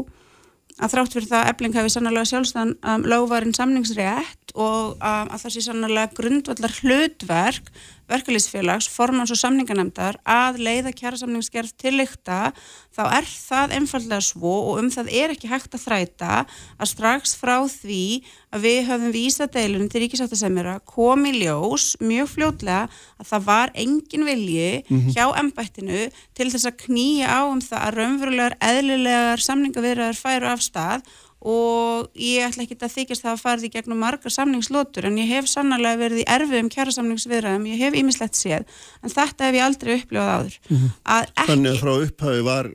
að þrátt fyrir það að ebling hefði sannlega sjálfstæðan um, lögvarinn samningsrétt og um, að það sé sannlega grundvallar hlutverk verkefliðsfélags, formans og samninganemdar að leiða kjærasamningsgerð til lykta, þá er það einfallega svo og um það er ekki hægt að þræta að strax frá því að við höfum vísa deilunum til ríkisáttasemjara komi ljós mjög fljótlega að það var engin vilji mm -hmm. hjá ennbættinu til þess að knýja á um það að raunverulegar eðlilegar samningavirðar færu af stað og ég ætla ekki að þykist það að farið í gegnum margar samningslótur en ég hef sannarlega verið í erfiðum kjæra samningsviðræðum, ég hef ímislegt séð en þetta hef ég aldrei upplifað áður mm -hmm. að ekki... Þannig að frá upphafi var,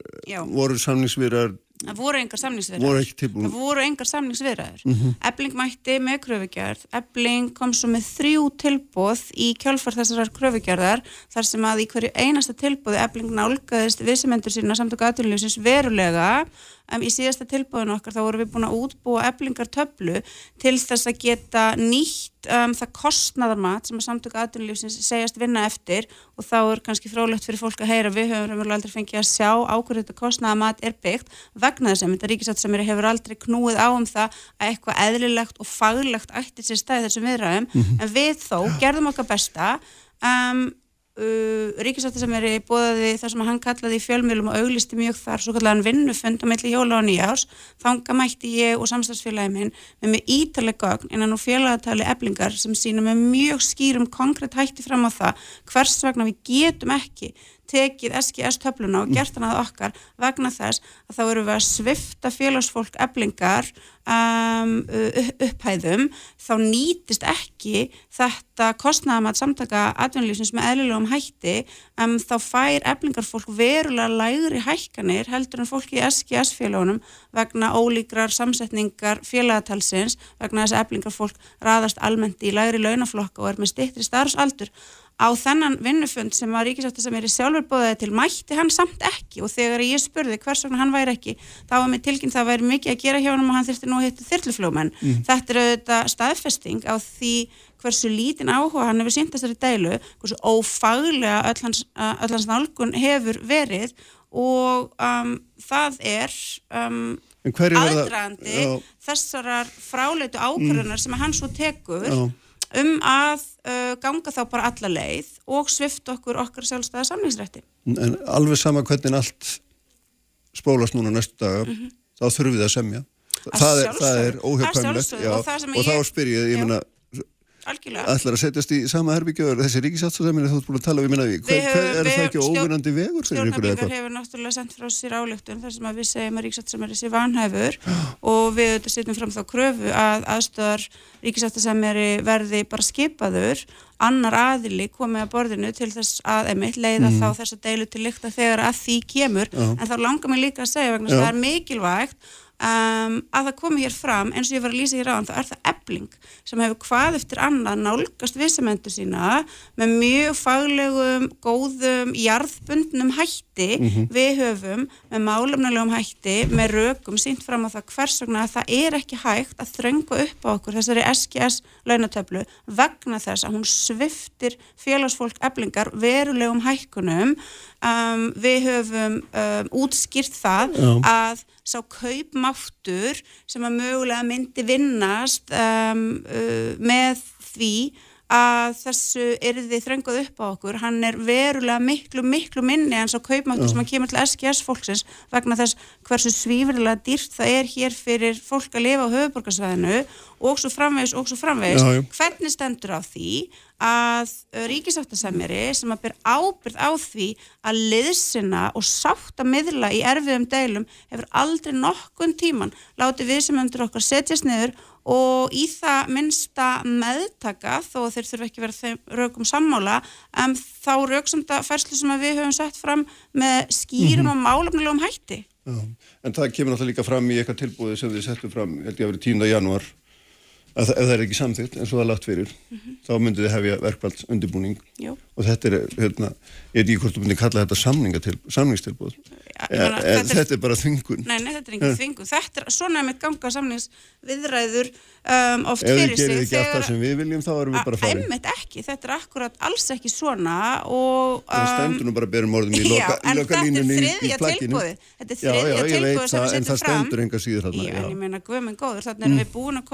voru samningsviðræður Það voru engar samningsviðræður. Það voru engar samningsviðræður. Mm -hmm. Ebling mætti með kröfugjörð. Ebling kom svo með þrjú tilbóð í kjálfar þessar kröfugjörðar þar sem að í hverju einasta tilbóði Ebling nálgæðist viðsemendur sína samtöku aðtunljósins verulega um, í síðasta tilbúinu okkar þá vorum við búin að útbúa eblingar töflu til þess að geta nýtt um, það kostnaðarmat sem að samtöku aðdunulífsins segjast vinna eftir og þá er kannski frálegt fyrir fólk að heyra. Við höfum aldrei fengið að sjá ákveður þetta kostnaðarmat er byggt vegna þess að þetta ríkisátt sem hefur aldrei knúið á um það að eitthvað eðlilegt og faglegt ætti sér stæð þessum viðræðum. Mm -hmm. en við þó gerðum okkar besta um, Uh, ríkisætti sem er í bóðaði þar sem hann kallaði fjölmjölum og auglisti mjög þar svo kallaðan vinnufund á milli hjóla og nýjás þanga mætti ég og samstagsfélagi minn með mig ítalega gögn innan og félagatali eblingar sem sína með mjög skýrum konkrétt hætti fram á það hvers vegna við getum ekki tekið SGS töfluna og gert hana að okkar vegna þess að þá eru við að svifta félagsfólk eblingar um, upphæðum. Þá nýtist ekki þetta kostnæðamat samtaka atvinnulífsins með eðlilegum hætti um, þá fær eblingarfólk verulega lægri hækkanir heldur en fólki í SGS félagunum vegna ólíkrar samsetningar félagatalsins vegna þess að eblingarfólk raðast almennt í lægri launaflokka og er með stittri starfsaldur á þennan vinnufund sem að ríkisáttar sem er í sjálfur bóðaði til mætti hann samt ekki. Og þegar ég spurði hvers vegna hann væri ekki þá var mér tilkynnt það að væri mikið að gera hjá hann og hann þurfti nú að hitta þyrlufljóman mm. þetta er auðvitað staðfesting á því hversu lítin áhuga hann hefur sínt þessari deilu, hversu ófaglega öll hans, öll hans nálgun hefur verið og um, það er um, aðdraðandi þessarar fráleitu ákvörðunar sem hann svo tekur Já um að uh, ganga þá bara alla leið og svift okkur okkar sjálfstæða samlingsrætti. En alveg sama hvernig allt spólast núna næstu daga, mm -hmm. þá þurfum við að semja. Að það, er, það er óhjöfkvæmlegt og, og þá spyr ég, ég menna Algjörlega. ætlar að setjast í sama herbyggjöður þessi ríkisátsasemina þú ert búin að tala við minna við hver, hver er það ekki óvinnandi vegur stjórnabíkar hefur náttúrulega sendt frá sér álegtun þar sem við segjum að ríkisátsasemina sé vanhæfur [gasps] og við setjum fram þá kröfu að aðstöðar ríkisátsasemina verði bara skipaður annar aðili komið að borðinu til þess að emitt leiða mm. þá þess að deilu til líkta þegar að því kemur Já. en þá langar mér líka að segja vegna að það er mikilvægt Um, að það komi hér fram eins og ég var að lýsa hér á þá er það ebling sem hefur hvað eftir annað nálgast vissumendu sína með mjög faglegum, góðum jarðbundnum hætti mm -hmm. við höfum með málumnulegum hætti með rökum sínt fram á það hvers vegna að það er ekki hægt að þröngu upp á okkur þessari SGS launatöflu vegna þess að hún sviftir félagsfólk eblingar verulegum hækkunum um, við höfum um, útskýrt það Já. að sá kaupmáttur sem að mögulega myndi vinnast um, uh, með því að þessu erði þröngað upp á okkur, hann er verulega miklu, miklu minni en svo kaupmáttur sem að kemur til SGS fólksins vegna þess hversu svífurlega dýrt það er hér fyrir fólk að lifa á höfuborgarsvæðinu og svo framvegis og svo framvegis. Já, já. hvernig stendur á því að ríkisáttasemjari sem að byrja ábyrð á því að liðsina og sátt að miðla í erfiðum deilum hefur aldrei nokkun tíman látið við sem öndur okkar setjast niður og í það minnsta meðtaka þó þeir þurfa ekki verið þeim rökum sammála en um, þá röksamda færslu sem við höfum sett fram með skýrum mm -hmm. og málefnilegum hætti. Já, en það kemur náttúrulega líka fram í eitthvað tilbúið sem þið settum fram, held ég að verið 10. januar að ef það er ekki samþýtt eins og það er lagt fyrir mm -hmm. þá myndið þið hefja verkvalds undirbúning Jú. og þetta er, hérna, ég veit ekki hvort þú myndið kalla þetta samningstilbúð ja, þetta, þetta er bara þvingun. Nei, nei, þetta er ekki þvingun. Þetta er svona með ganga samningsviðræður um, oft fyrir sig Ef við gerum ekki alltaf sem við viljum þá erum við bara farið Æmmet ekki, þetta er akkurat alls ekki svona og um, Það stendur nú bara berum orðum í lokalínunni í plagginu Þetta er þriðja sem setjum fram. ég meina, guðmenn góður, þannig erum við búin að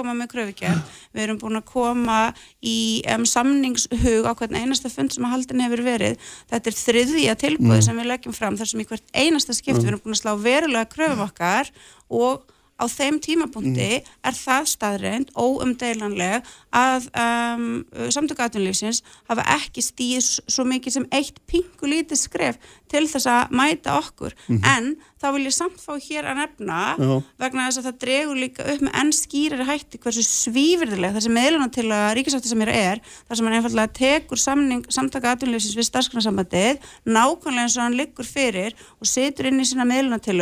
kröfugjörn, við erum búin að koma í um, samningshug á hvern einasta fund sem að haldin hefur verið þetta er þriðja tilbúið mm. sem við leggjum fram þar sem í hvert einasta skipt mm. við erum búin að slá verulega kröfum okkar og á þeim tímapunkti mm. er það staðreind óumdeilanleg að um, samtöku aðtunlýfsins hafa ekki stýð svo mikið sem eitt pingu lítið skref til þess að mæta okkur mm -hmm. en þá vil ég samt fá hér að nefna Já. vegna þess að það dregur líka upp með enn skýrari hætti hversu svífyrðileg þessi meðluna til að ríkisáttu sem er er þar sem hann einfallega tekur aðtunlýfsins við starfsgrannarsambandið nákvæmlega eins og hann liggur fyrir og setur inn í sína meðluna til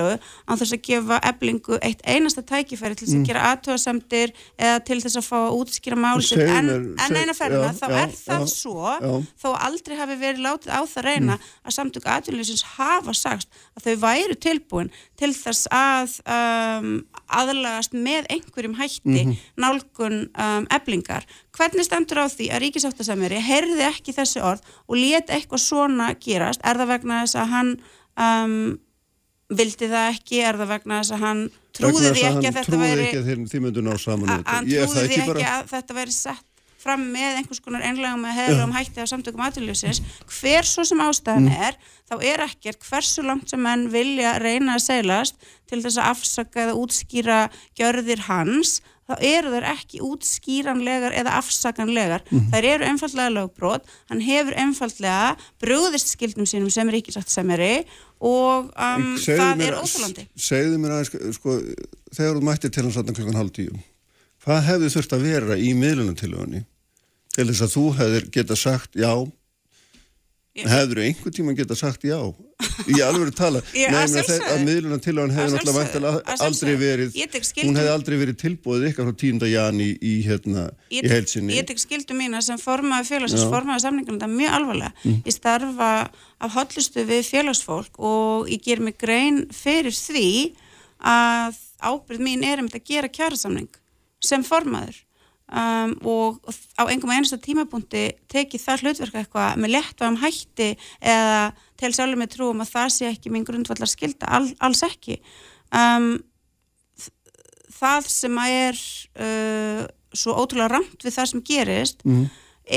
þess að gefa eblingu eitt einasta tækifæri til þess að mm. gera aðtöðasemtir eða til þess að fá að útskýra málið en, en eina ferðina þá já, er það já, svo já. þó aldrei hafi verið látið á það reyna mm. að samtök aðtunlýfsins hafa sagt að þau væru tilbúin til þess að um, aðlagast með einhverjum hætti mm -hmm. nálgun um, eblingar. Hvernig stendur á því að ríkisáttasamveri heyrði ekki þessi orð og leti eitthvað svona gerast? Er það vegna þess að hann um, vildi það ekki? Er það vegna þess að hann trúði því ekki að þetta væri... Trúði því ekki að þetta væri sett fram með einhvers konar einlegum með hefðum hætti á samtökum aðljósins hver svo sem ástæðan mm. er þá er ekkert hversu langt sem menn vilja reyna að seglast til þess að afsaka eða útskýra gjörðir hans þá eru þeir ekki útskýranlegar eða afsakanlegar. Mm. Þær eru einfallega lögbrot, hann hefur einfallega brúðist skildum sínum sem ríkisagt sem eri og um, það er óþálandi. Segðu mér aðeins, sko, þegar þú mættir til hans að klokkan halv tíu hvað hefði þurft að vera í miðlunartilögunni til þess að þú hefðir geta sagt já ég... hefður einhver tíma geta sagt já? Í alveg tala. [laughs] Nefnir að, að miðlunartilögun hefði náttúrulega aldrei verið hún hefði aldrei verið tilbúið ykkar frá tíunda jan í, í, hérna, í heilsinni Ég tek skildu mína sem formaði félagsins formaði samningarna, það er mjög alvarlega. Mm. ég starfa af hotlustu við félagsfólk og ég ger mig grein fyrir því að ábyrð mín er um þetta að gera kjærasamning sem formaður um, og á einhverjum einasta tímabúndi tekið það hlutverk eitthvað með lettvægum hætti eða til sjálfur með trúum að það sé ekki mín grundvallar skilda, all, alls ekki um, það sem að er uh, svo ótrúlega ramt við það sem gerist mm.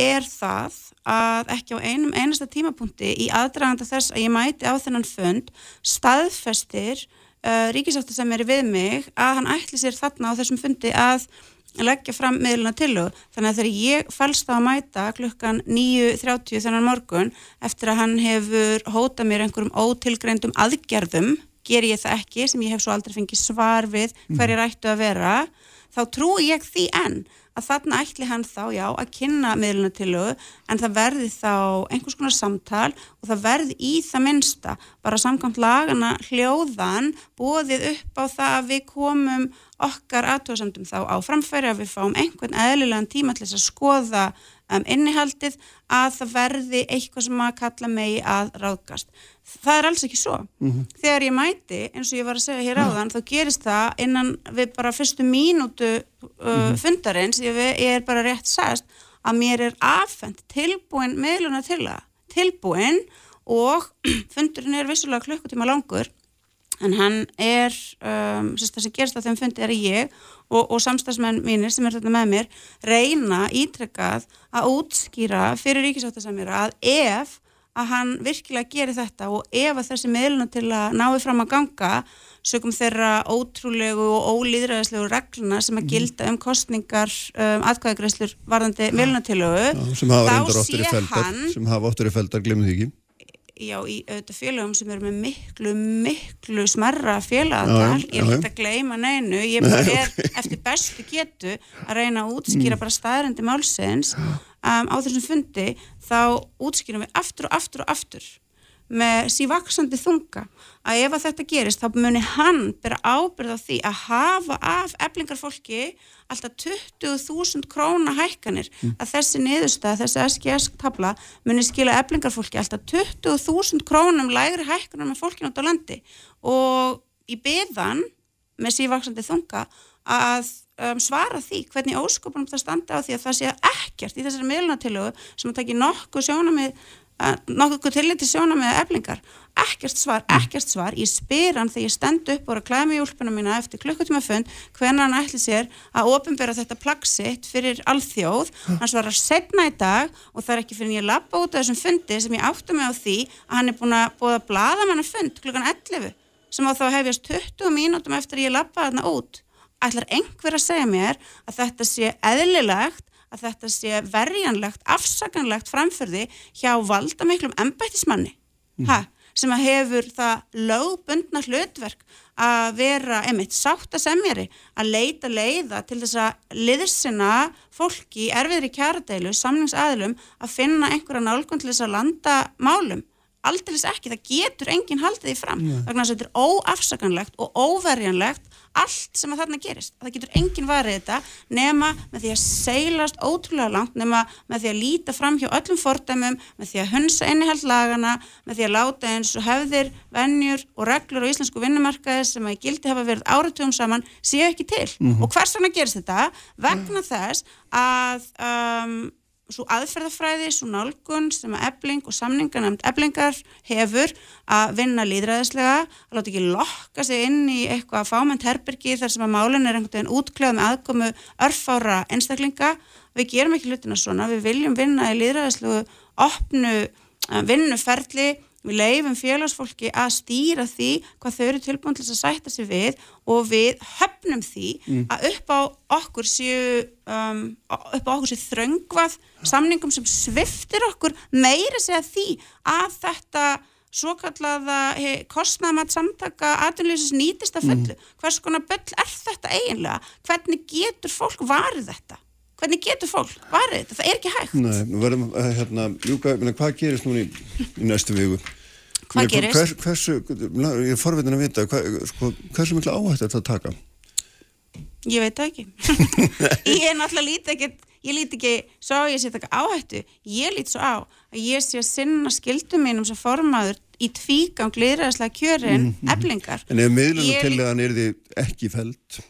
er það að ekki á einum einasta tímabúndi í aðdraganda þess að ég mæti á þennan fund staðfestir uh, ríkisáttu sem er við mig að hann ætli sér þarna á þessum fundi að leggja fram miðluna tilög þannig að þegar ég fælst á að mæta klukkan 9.30 þennan morgun eftir að hann hefur hótað mér einhverjum ótilgreindum aðgerðum ger ég það ekki sem ég hef svo aldrei fengið svar við hverjir ættu að vera þá trúi ég því enn að þarna ætli hann þá, já, að kynna miðlunatilögu en það verði þá einhvers konar samtal og það verði í það minsta, bara samkvæmt lagana hljóðan bóðið upp á það að við komum okkar aðtóðsandum þá á framfæri að við fáum einhvern eðlilegan tíma til þess að skoða um, innihaldið að það verði eitthvað sem að kalla megi að ráðgast. Það er alls ekki svo. Mm -hmm. Þegar ég mæti, eins og ég var að segja hér áðan, þá gerist það innan við bara fyrstu mínútu uh, -hmm. fundarins, ég, ég er bara rétt sæst, að mér er afhengt tilbúin meðluna til það. Tilbúin og [clears throat] fundurinn er vissulega klukkutíma langur en hann er, um, það sem gerist á þeim fundi er ég og, og samstagsmenn mínir sem er þetta með mér reyna ítrekkað að útskýra fyrir ríkisáttasamira að ef að hann virkilega gerir þetta og ef að þessi meðluna til að náðu fram að ganga sögum þeirra ótrúlegu og ólýðræðislegu regluna sem að mhm. gilda um kostningar um, atkvæðagreislur varðandi meðlunatilögu þá sé hann sem hafa óttur í feldar, glemum því ekki. Já, í auðvitað félagum sem eru með miklu, miklu smerra félagadal, ég er ekki að gleyma neinu, ég [laughs] er okay. eftir bestu getu að reyna að útskýra mm. bara staðrendi málsins um, á þessum fundi, þá útskýrum við aftur og aftur og aftur með sívaksandi þunga að ef að þetta gerist þá muni hann bera ábyrð á því að hafa af eflingarfólki alltaf 20.000 króna hækkanir mm. að þessi niðurstað, þessi SGS-tabla muni skila eflingarfólki alltaf 20.000 krónum lægri hækkanir með fólkin út á landi og í beðan með sívaksandi þunga að um, svara því hvernig óskopunum það standa á því að það sé ekkert í þessari miðlunatilögu sem að taki nokkuð sjónamið nokkuð tilliti sjóna með eflingar. Ekkert svar, ekkert svar. Ég spyr hann þegar ég stend upp og er að klæma í úlpunum mína eftir klukkutíma fund hvernig hann ætli sér að ofinbera þetta plagsitt fyrir alþjóð. Hann svarar setna í dag og það er ekki fyrir ég lappa út af þessum fundi sem ég áttu mig á því að hann er búin að búið að blada manna fund klukkan 11 sem á þá hefjast 20 mínútum eftir ég lappa þarna út ætlar einhver að segja mér að þetta sé eðlilegt að þetta sé verjanlegt, afsaganlegt framförði hjá valda miklum embættismanni mm. ha, sem að hefur það lögbundna hlutverk að vera einmitt sátt að semjari, að leita leiða til þess að liðsina fólki í erfiðri kjaradeilu, samningsaðilum að finna einhverja nálgun til þess að landa málum aldrei ekki, það getur enginn haldið því fram, þannig að þetta er óafsaganlegt og óverjanlegt allt sem að þarna gerist, það getur enginn varðið þetta nema með því að seilast ótrúlega langt, nema með því að líta fram hjá öllum fordæmum, með því að hunsa innihald lagana, með því að láta eins og hefðir, vennjur og reglur á íslensku vinnumarkaði sem að í gildi hafa verið áratugum saman, séu ekki til mm -hmm. og hvers vegna gerist þetta? Vegna mm -hmm. þess að um, svo aðferðafræði, svo nálgun sem að ebling og samningarnæmt eblingar hefur að vinna líðræðislega, að láta ekki lokka sig inn í eitthvað fáment herbergi þar sem að málun er einhvern veginn útklöð með aðkomu örfára einstaklinga. Við gerum ekki hlutina svona, við viljum vinna í líðræðislegu opnu eh, vinnuferli Við leifum félagsfólki að stýra því hvað þau eru tilbúin til að sætta sig við og við höfnum því mm. að upp á okkur séu um, upp á okkur séu þröngvað samningum sem sviftir okkur meira segja því að þetta svo kallaða kostnæmat samtaka aðunlýsins nýtist að fullu. Mm. Hvers konar böll er þetta eiginlega? Hvernig getur fólk varð þetta? Hvernig getur fólk varðið þetta? Það er ekki hægt. Nei, nú verðum að eh, hérna, ljúka, minna, hvað gerist núni í, í næstu viku? Hvað gerist? Hvers, hversu, ég er forvitin að vita, hva, sko, hversu miklu áhætt er þetta að taka? Ég veit það ekki. [laughs] ég er náttúrulega lítið ekkert, ég lítið ekki, svo ég sé þetta áhættu, ég lítið svo á að ég sé að sinna skildum mínum sem formaður í tvígang liðræðislega kjörin mm -hmm. eblingar. En ef miðlunum til hann er þið ekki fælt?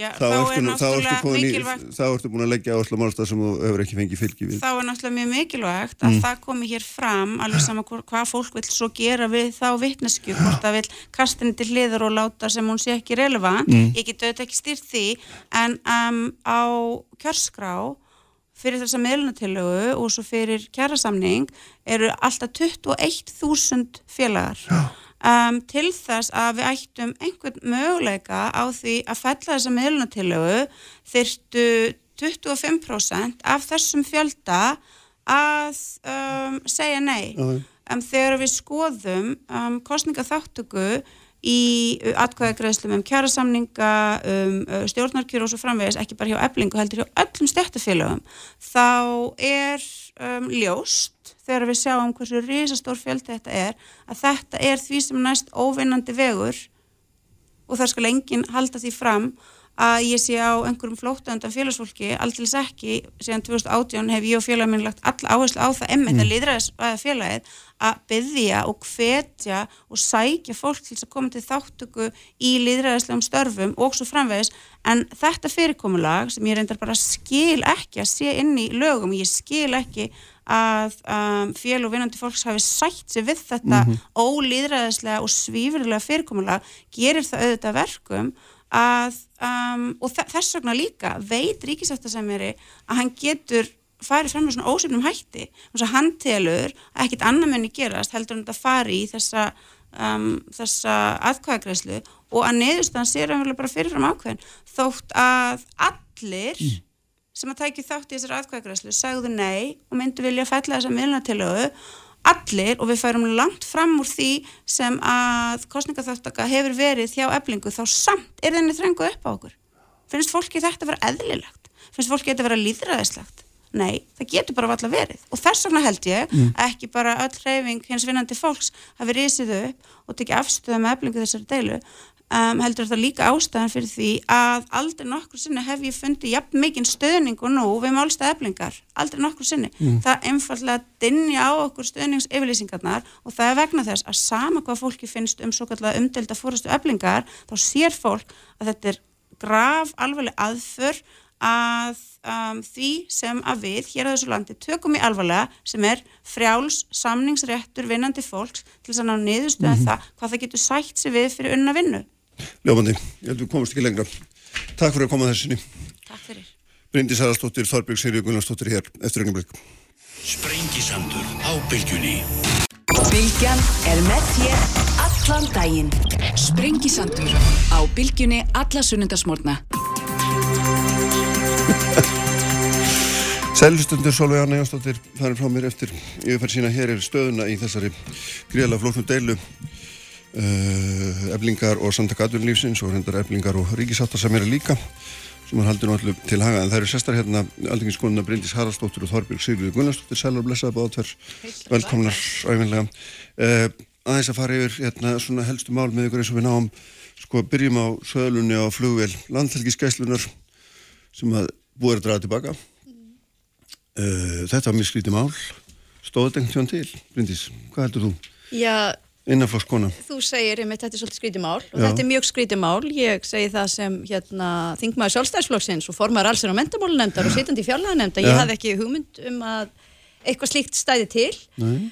Já, þá, þá er náttúrulega ertu búin að leggja áherslu málstað sem þú hefur ekki fengið fylgi við þá er náttúrulega mjög mikilvægt að mm. það komi hér fram alveg sama hvað fólk vil svo gera við þá vittnesku hvort það vil kasta henni til hliður og láta sem hún sé ekki relevant mm. ég get auðvitað ekki stýrt því en um, á kjörskrá fyrir þessa meðlunatilögu og svo fyrir kjærasamning eru alltaf 21.000 félagar Já um, til þess að við ættum einhvern möguleika á því að fella þessa miðlunatilögu þyrtu 25% af þessum fjölda að um, segja nei. Uh -huh. um, þegar við skoðum um, kostningaþáttöku í atkvæðagreðslum um kjærasamninga, um stjórnarkjur og svo framvegis, ekki bara hjá eblingu heldur hjá öllum stjættafélögum, þá er um, ljóst þegar við sjáum hversu risastór fjöldi þetta er að þetta er því sem næst óvinnandi vegur og það skal enginn halda því fram að ég sé á einhverjum flóttandan félagsfólki alltils ekki, síðan 2018 hef ég og félagin minn lagt alla áherslu á það emmitt að mm. líðræðis að félagið að byggja og hvetja og sækja fólk til að koma til þáttöku í líðræðislegum störfum og svo framvegis en þetta fyrirkomulag sem ég reyndar bara skil ekki að sé inn í lögum, ég skil ekki að um, fél og vinnandi fólks hafi sætt sér við þetta mm -hmm. ólýðræðislega og svífurlega fyrirkomulega gerir það auðvitað verkum að, um, og þess vegna líka veit ríkisættasemjari að hann getur farið fram með svona ósefnum hætti. Og hann telur að ekkit annar menni gerast heldur hann að fari í þessa, um, þessa aðkvæðagreyslu og að neðustan sér að bara fyrirfram ákveðin. Þótt að allir mm. sem að tækja þátt í þessar aðkvæðagræslu sagðu nei og myndu vilja fælla þessa miðlunatilögu allir og við færum langt fram úr því sem að kostningaþáttaka hefur verið hjá eblingu þá samt er þenni þrengu upp á okkur. Finnst fólki þetta að vera eðlilegt? Finnst fólki þetta að vera líðræðislegt Nei, það getur bara alltaf verið. Og þess vegna held ég mm. ekki bara öll hreyfing hins vinnandi fólks hafi risið upp og tekið afstöða með eflingu þessari deilu um, heldur það líka ástæðan fyrir því að aldrei nokkur sinni hef ég fundið jafn mikinn stöðning og nú við málstað eflingar, aldrei nokkur sinni mm. það einfallega dinja á okkur stöðningsyfirlýsingarnar og það er vegna þess að sama hvað fólki finnst um svo kallega umdelda fórastu eflingar þá sér fólk að þetta er graf alveg aðför að um, því sem að við hér á þessu landi tökum í alvarlega sem er frjáls samningsréttur vinnandi fólks til þess að ná niðurstuða mm -hmm. það hvað það getur sætt sig við fyrir unna vinnu Ljófandi, ég held að við komumst ekki lengra. Takk fyrir að koma þessinni. Takk fyrir. Bryndi Sarastóttir, Þorbjörg Sirju Gunnarsdóttir hér eftir ögnum blik. Sprengisandur á bylgjunni. Bylgjan er með þér allan daginn. Sprengisandur á bylgjunni alla sunnundasmórna. Sælustundur Solveig Anna Jónsdóttir farin frá mér eftir yfirferð sína hér er stöðuna í þessari gríðala flóknum deilu uh, eflingar og samtaka atvinnulífsins og hendar eflingar og ríkisáttar sem er líka sem hann haldir nú allir til haga. En það eru sestar hérna aldinginskonuna Bryndis Haraldsdóttir og Þorbjörg Sigurður Gunnarsdóttir. Sælar blessaða báðtver velkomnar æfinlega uh, aðeins að fara yfir hérna svona helstu mál með ykkur eins og við náum. Sko byrjum á söðlunni á flugvel landhelgiskæslunar sem að búið að draða tilbaka uh, þetta var mjög skrítið mál. Stóðu dengt hjá hann til? Bryndis, hvað heldur þú? Já Innanflokskona. Þú segir einmitt þetta er svolítið skrítimál og Já. þetta er mjög skrítimál. Ég segi það sem hérna, þingmaður sjálfstæðsflokksins og formar allsir á mentamólunemndar og sitandi í fjárlæðanemnd að ég hafði ekki hugmynd um að eitthvað slíkt stæði til Nei.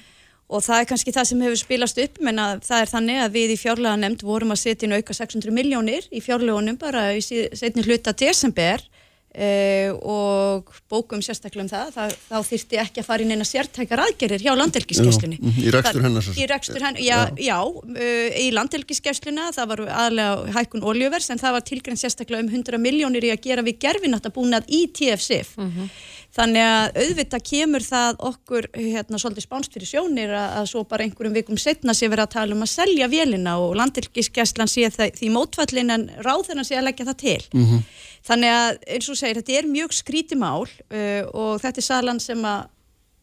og það er kannski það sem hefur spilast upp menn að það er þannig að við í fjárlæðanemnd vorum að setja inn auka 600 miljónir í fjárlæðunum bara í setni hluta desember Uh, og bókum sérstaklega um það, það þá þýrti ekki að fara inn eina sértækar aðgerir hjá landelgiskesslunni mhm, í rekstur hennar í rekstur hennar, já, já. já uh, í landelgiskessluna, það var aðlega hækkun oljuvers en það var tilgrænt sérstaklega um 100 miljónir í að gera við gerfinattabúnað í TFSIF mm -hmm. Þannig að auðvitað kemur það okkur hérna svolítið spánst fyrir sjónir að, að svo bara einhverjum vikum setna sé verið að tala um að selja vélina og landilgiskeslan sé það því mótfallin en ráðurna sé að leggja það til. Mm -hmm. Þannig að eins og segir þetta er mjög skrítimál uh, og þetta er salan sem að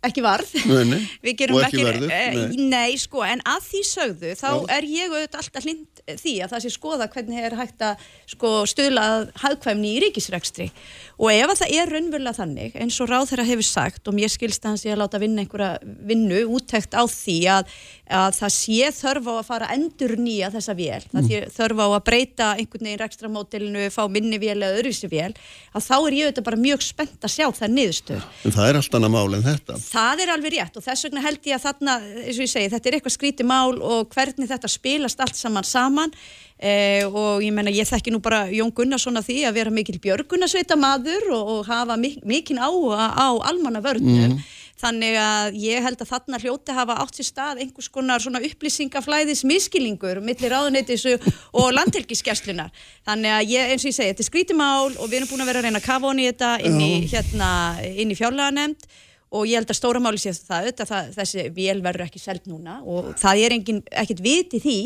ekki varð nei, nei. [laughs] og ekki, ekki verður eh, nei. nei, sko, en að því sögðu þá Já. er ég auðvitað alltaf hlind því að það sé skoða hvernig er hægt að sko, stöðla hagkvæmni í ríkisregstri og ef að það er raunverulega þannig eins og ráð þeirra hefur sagt og mér skilst að hans ég að láta vinna einhverja vinnu úttækt á því að, að það sé þörf á að fara endur nýja þessa vél, mm. það þörf á að breyta einhvern veginn rekstramótilinu, fá minni vél eða öðruvísi vél, að þá er ég auðvitað bara mjög spennt að sjá það niðurstöð En það er allt annað mál en þetta. Það er alveg rétt og þess vegna held ég að þarna, eins og ég segi, þetta er eitthvað skríti mál og hvernig þetta spilast allt saman saman Eh, og ég menna ég þekki nú bara Jón Gunnarsson að því að vera mikil björgunarsveita maður og, og hafa mik mikil áhuga á almanna vörnum mm. þannig að ég held að þarna hljóti hafa átt sér stað einhvers konar svona upplýsingaflæðis miskilingur millir ráðuneytis og landhelgiskeslunar þannig að ég eins og ég segi þetta er skrítimál og við erum búin að vera að reyna að kafa honi þetta inn í, hérna, inn í fjárlaganemnd og ég held að stóra máli sé það, það þessi vél verður ekki seld núna og það er engin, ekkert viti því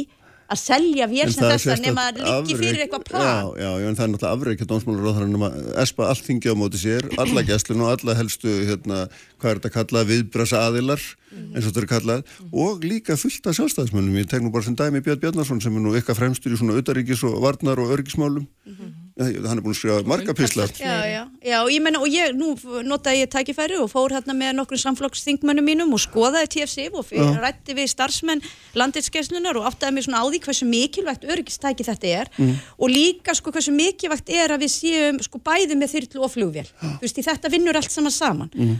að selja vél sem þess að nema að liggi fyrir eitthvað plan. Já, já, en það er náttúrulega afreikja dómsmálur á það að espa allt þingi á móti sér, alla gæslinu og alla helstu, hérna, hvað er þetta kallað, viðbrasa aðilar, mm eins og þetta er kallað, mm og líka fullt af sjálfstæðismönnum. Ég tek nú bara sem dæmi Björn Bjarnarsson sem er nú ykkar fremstur í svona auðaríkis og varnar og örgismálum. Mm -hmm hann er búin að skrifa marga píslar já, já, já, og ég menna, og ég nú notaði ég tækifæri og fór hérna með nokkur samflokksþingmönnum mínum og skoðaði TFC og fyrir rætti við starfsmenn landinskeslunar og áttaði mig svona á því hversu mikilvægt öryggistæki þetta er mm. og líka sko hversu mikilvægt er að við séum sko bæði með þyrlu og flugvél þú veist, þetta vinnur allt saman saman mm.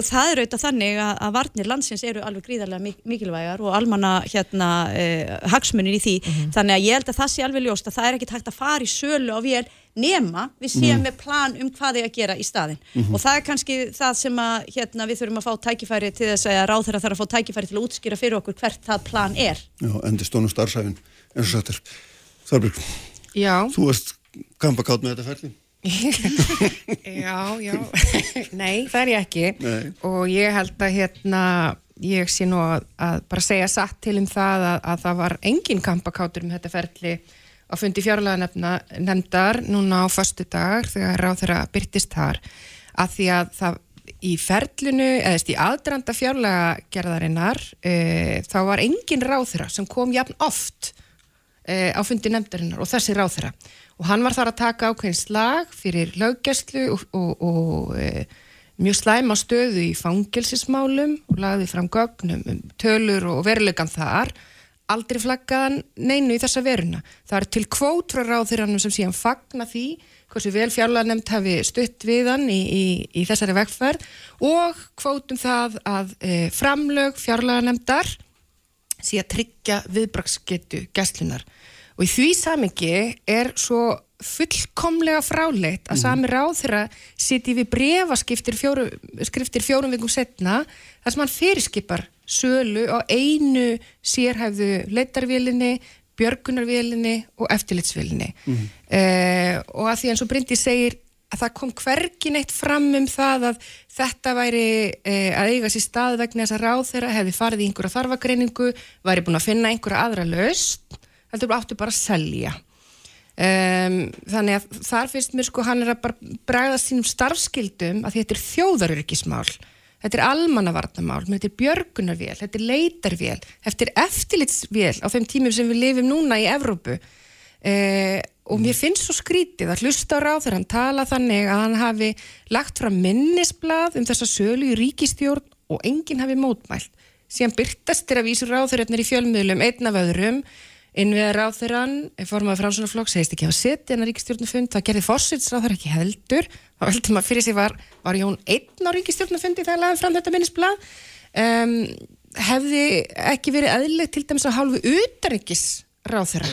Og það er auðvitað þannig að, að varnir landsins eru alveg gríðarlega mikilvægar og almanna hérna eh, hagsmunir í því, mm. þannig að ég held að það sé alveg ljóst að það er ekkit hægt að fara í sölu á vél nema við séum mm. með plan um hvað þið að gera í staðin mm -hmm. og það er kannski það sem að hérna, við þurfum að fá tækifæri til þess að ráð þeirra þarf að fá tækifæri til að útskýra fyrir okkur hvert það plan er Já, endur stónum starfsæfin eins og þetta er Þarbjörg, þú varst kampakátt með þetta ferli Já, já. Nei, það er ég ekki. Nei. og ég held að hérna ég sé nú að, að bara segja satt til um það að, að það var engin kampakáttur um þetta ferli að fundi fjárlega nefndar núna á förstu dag þegar ráð þeirra byrtist þar. Að því að það í ferlinu, eða í aðdrandar fjárlega gerðarinnar e, þá var engin ráþyra sem kom jafn oft e, á fundi nefndarinnar og þessi ráþyra og hann var þar að taka ákveðin slag fyrir löggæslu og, og, og e, mjög slæma stöðu í fangelsismálum og lagði fram gögnum um tölur og verulegan þar aldrei flaggaðan neinu í þessa veruna. Það er til kvótra ráþyrannum sem síðan fagna því hversu vel fjárlanemnd hafi stutt við hann í, í, í þessari vegferð og kvótum það að e, framlög fjárlanemndar síðan tryggja viðbraksgetu gæslunar og í því samingi er svo fullkomlega fráleitt að mm. sami ráð þeirra siti við brefaskiptir fjóru, fjórum vingum setna þar sem hann fyrirskipar sölu á einu sérhæfðu leitarvélinni, björgunarvélinni og eftirlitsvélinni mm. eh, og að því eins og Bryndi segir að það kom hvergin eitt fram um það að þetta væri eh, að eiga sér stað vegna þess að ráð þeirra hefði farið í einhverja þarfagreiningu, væri búin að finna einhverja aðra löst, heldur áttu bara að selja. Um, þannig að þar finnst mér sko hann er að bara bregða sínum starfskildum að þetta er þjóðaröryggismál. Þetta er almannavarnamál, þetta er björgunarvél þetta er leitarvél, þetta er eftirlitsvél á þeim tímum sem við lifum núna í Evrópu. Uh, og mér finnst svo skrítið að hlusta á ráð þegar hann tala þannig að hann hafi lagt fram minnisblad um þessa sölu í ríkistjórn og enginn hafi mótmælt. Síðan byrtast er að vísu ráð þeirra í fjölmiðlum einn af öðrum innviðar á þeirran, formaður framsunarflokk segist ekki að setja en að ríkistjórnufund það gerði fórsitsráður ekki heldur. Þá heldur maður fyrir sig var, var Jón einn á ríkistjórnufundi þegar laðið fram þetta minnisblad um, hefði ekki verið eðlilegt til dæmis að hálfu utaryggis ráð þeirra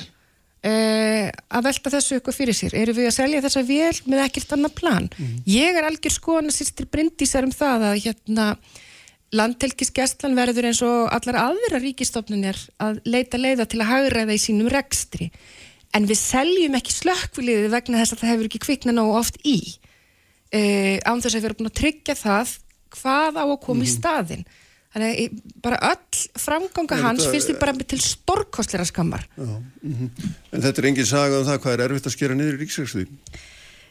uh, að velta þessu ykkur fyrir sér? Eru við að selja þessa vél með ekkert annað plan? Mm. ég er algjör skoðan að sýstir brindísar um það að hérna landtelkisgestlan verður eins og allar aðra ríkistofnunir að leita leiða til að hagræða í sínum rekstri en við seljum ekki slökkviliði vegna þess að það hefur ekki kvikna ná oft í uh, án þess að við erum búin að tryggja það hvað á að koma mm -hmm. í mhm. staðin þannig að bara öll framganga hans þetta, finnst því bara til storkostlera skammar já, mm -hmm. En þetta er engin saga um það hvað er erfitt að skera niður í ríksverksvíð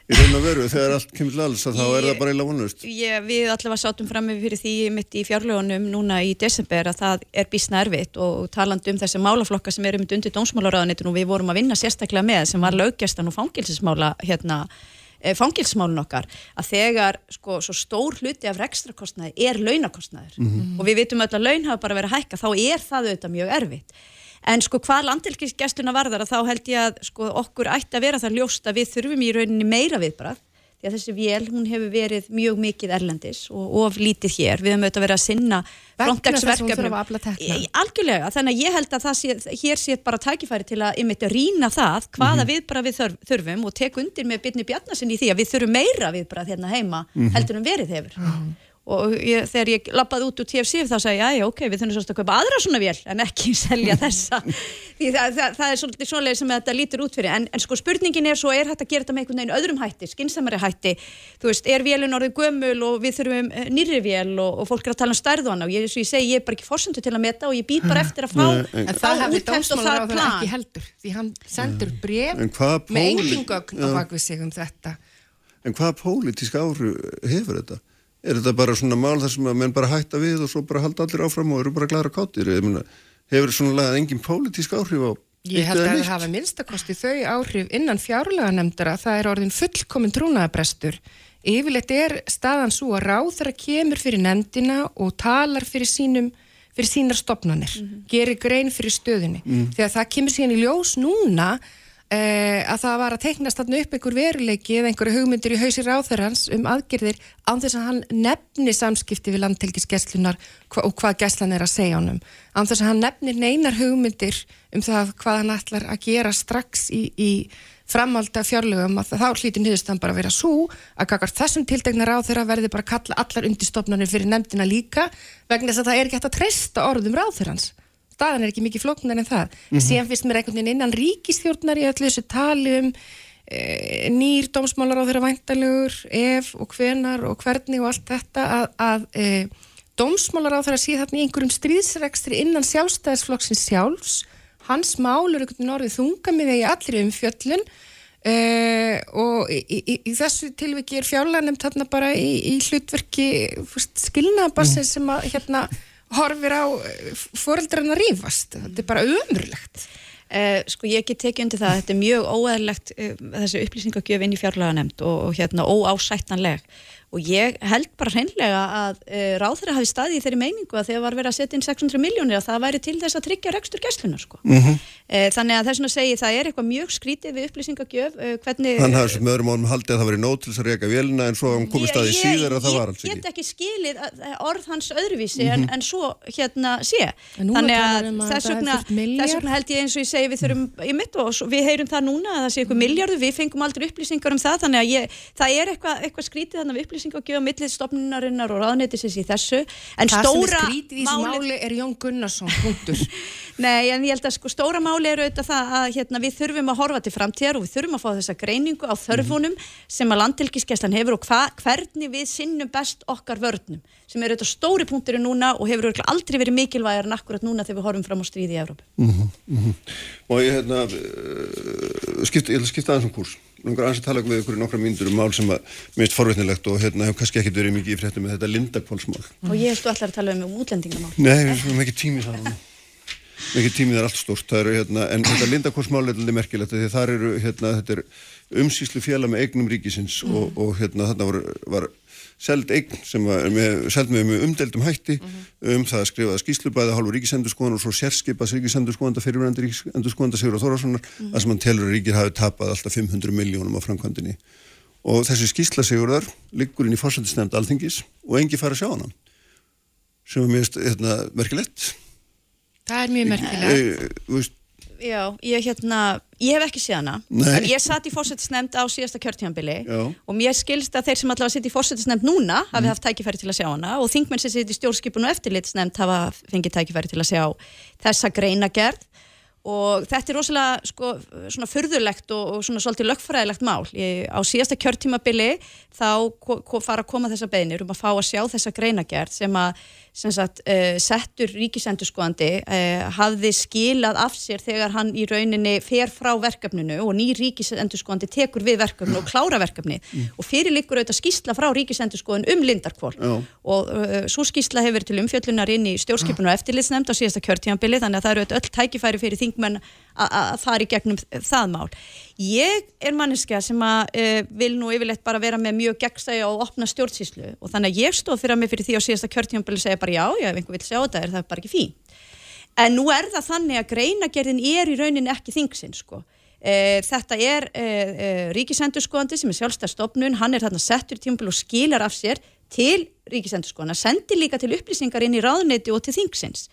í raun og veru þegar allt kemur til alls þá er það bara eila vonlust Við allavega sátum fram með fyrir því mitt í fjárlögunum núna í desember að það er bísna erfitt og taland um þessi málaflokka sem eru myndi undir dómsmálaráðanitun og við vorum að vinna sérstaklega með sem var löggjastan og fangilsismála hérna, eh, fangilsmálun okkar að þegar sko svo stór hluti af rekstrakostnaði er launakostnaður. Mm -hmm. og við vitum öll að laun hafa bara verið að hækka þá er það auðvitað mjög erfitt En sko hvað landilkisgestuna varðar að þá held ég að sko okkur ætti að vera það ljóst að við þurfum í rauninni meira viðbrað því að þessi vél hún hefur verið mjög mikið erlendis og of lítið hér. Við höfum auðvitað verið að sinna frontex-verkefnum algjörlega, þannig að ég held að sé, hér sé bara tækifæri til að ymmit að rína það hvaða mm -hmm. viðbrað við þurfum og tek undir með byrni Bjarnasin í því að við þurfum meira viðbrað hérna heima mm -hmm. heldur en verið hefur. Mm -hmm og ég, þegar ég lappaði út úr TFC þá sagði ég, já, ok, við þurfum svolítið að kaupa aðra svona vél en ekki [laughs] selja þessa. Því það, það, það er svolítið svolega sem þetta lítur út fyrir, en, en sko spurningin er svo er hægt að gera þetta með einhvern veginn öðrum hætti skinsamari hætti, þú veist, er vélun orðið gömul og við þurfum eh, nýri vél og, og fólk er að tala um stærðana og ég, ég segi, ég er bara ekki fórsendu til að meta og ég býð bara eftir að fá en það útæmt og það plan. ekki heldur, er þetta bara svona mál þar sem að menn bara hætta við og svo bara halda allir áfram og eru bara glæra káttir hefur svona lagað engin pólitísk áhrif á Ég held að það hafa minnstakosti þau áhrif innan fjárlega nefndara það er orðin fullkominn trúnaðabrestur yfirleitt er staðan svo að ráð þar að kemur fyrir nefndina og talar fyrir sínum fyrir sínar stopnarnir, mm -hmm. gerir grein fyrir stöðunni, mm. þegar það kemur síðan í ljós núna að það var að teiknast þarna upp einhver veruleiki eða einhverju hugmyndir í hausir áþörans um aðgerðir án þess að hann nefni samskipti við landtelkisgesslunar og hvað gesslan er að segja honum. Án þess að hann nefnir neinar hugmyndir um það hvað hann ætlar að gera strax í, í framálda fjárlögum að þá hlíti niðurstan bara að vera svo að kakar þessum tiltegnar áþöra verði bara að kalla allar undirstofnarnir fyrir nefndina líka vegna þess að það er ekki hægt að treysta orðum ráþörans staðan er ekki mikið flóknar en það. Mm -hmm. Síðan finnst mér einhvern veginn innan ríkistjórnar í öllu þessu tali um e, nýr dómsmálar á þeirra væntalugur, ef og hvenar og hvernig og allt þetta að, að e, dómsmálar á þeirra síðan í einhverjum stríðsregstri innan sjálfstæðisflokksins sjálfs, hans málur einhvern veginn orðið þunga með því allir um fjöllun Uh, og í, í, í þessu tilviki er fjárlæðanemt þarna bara í, í hlutverki skilnaðabassir mm. sem að hérna horfir á eh, fóreldrarna rífast? Þetta er bara umrulegt uh, Sko ég get tekið undir það þetta er mjög óæðilegt uh, þessi upplýsingagjöf inn í fjárlæðanemt og, og hérna óásættanleg og ég held bara hreinlega að uh, eh, ráð þeirra hafi staði í þeirri meiningu að þegar var verið að setja inn 600 miljónir að það væri til þess að tryggja rekstur gæslunar sko. Mm -hmm. uh, þannig að þess að segja það er eitthvað mjög skrítið við upplýsingagjöf uh, hvernig... Þannig að þessum öðrum ánum haldið að það væri nót til þess að reyka vélina en svo komið staði ég, síðar að það var alls ekki. Ég get ekki skilið orð hans öðruvísi mm -hmm. en, mhm. en svo hérna sé. Þannig að um þess vegna held ég eins og ég segi við þurfum í mitt og við heyrum það núna að það sé eitthvað miljardu, við fengum aldrei upplýsingar um það þannig að ég, það er eitthvað, eitthvað þannig að upplýsingagjöf millið stopnunarinnar og ráðnættisins í þessu en það sem er skrítið í þessu máli, er Jón Gunnarsson, punktur [laughs] Nei, en ég held að sko stóra máli eru auðvitað það að hérna, við þurfum að horfa til framtíðar og við þurfum að fá þessa greiningu á þörfunum mm -hmm. sem að landtilkiskeslan hefur og hva, hvernig við sinnum best okkar vörnum sem eru auðvitað stóri punktur núna og hefur aldrei verið mikilvægar en akkurat núna þegar við horfum fram á stríði í Európa mm -hmm. Og ég, hérna, uh, skipt, ég skipta aðeins um kurs langar aðeins að tala með ykkur í nokkra mínútur um mál sem að minnst forveitnilegt og hérna hefur kannski ekkert verið mikið í fréttu með þetta lindakválsmál. Og ég hefstu allar að tala um útlendingamál. Nei, við erum ekki tímið það. Ekki tímið er allt stórt. Er, hérna, en þetta lindakválsmál er alveg merkilegt því þar eru, hérna, þetta er umsýslu fjalla með eignum ríkisins mm. og, og hérna þarna var, var seld eign sem var með, seld með, með umdeldum hætti mm -hmm. um það að skrifa skýslubæða hálfur ríkisendurskoðan og svo sérskipas ríkisendurskoðanda fyrirvændi ríkisendurskoðanda Sigur og Þórarsssonar mm -hmm. að sem hann telur að ríkir hafi tapað alltaf 500 miljónum á framkvæmdini og þessi skýsla Sigurðar liggur inn í fórsættisnefnd alþingis og engi fara að sjá hana sem er mjög hérna, merkilegt Það er mjög merkilegt veist Já, ég, hérna, ég hef ekki séð hana Nei. en ég satt í fórsættisnefnd á síðasta kjörtímanbili og mér skilst að þeir sem allavega sitt í fórsættisnefnd núna hafi mm. haft tækifæri til að sjá hana og þingmenn sem sitt í stjórnskipun og eftirlitsnefnd hafa fengið tækifæri til að sjá þessa greina gerð og þetta er rosalega sko, svona fyrðulegt og, og svona svolítið lögfræðilegt mál. Ég, á síðasta kjörtímabili þá fara að koma þessa beinir um að fá að sjá þessa greinagerð sem að sagt, uh, settur ríkisendurskoðandi uh, hafði skilað af sér þegar hann í rauninni fer frá verkefninu og ný ríkisendurskoðandi tekur við verkefnu og klára verkefni mm. og fyrir líkur auðvitað skísla frá ríkisendurskoðan um lindarkvól oh. og uh, svo skísla hefur til umfjöllunar inn í stjórnskipinu og eftirlitsnefnd á síðasta kjörtímanbili þannig að það eru öll tækifæri fyrir þingmenn að fara í gegnum það mál. Ég er manneska sem að uh, vil nú yfirleitt bara vera með mjög gegnsæja og opna stjórnsýslu og þannig að ég stóð fyrir að mig fyrir því á síðasta kjörtímanbili segja bara já, já, ef einhver vil sjá þetta er það bara ekki fín. En nú er það þannig að greinagerðin er í rauninni ekki þingsinn sko. Uh, þetta er uh, ríkisendurskóðandi sem er sjálfstæðstofnun, hann er þarna settur í tímanbili og skilar af sér til ríkisendurskóðana, sendir líka til upplýsingar inn í ráðneiti og til þingsins.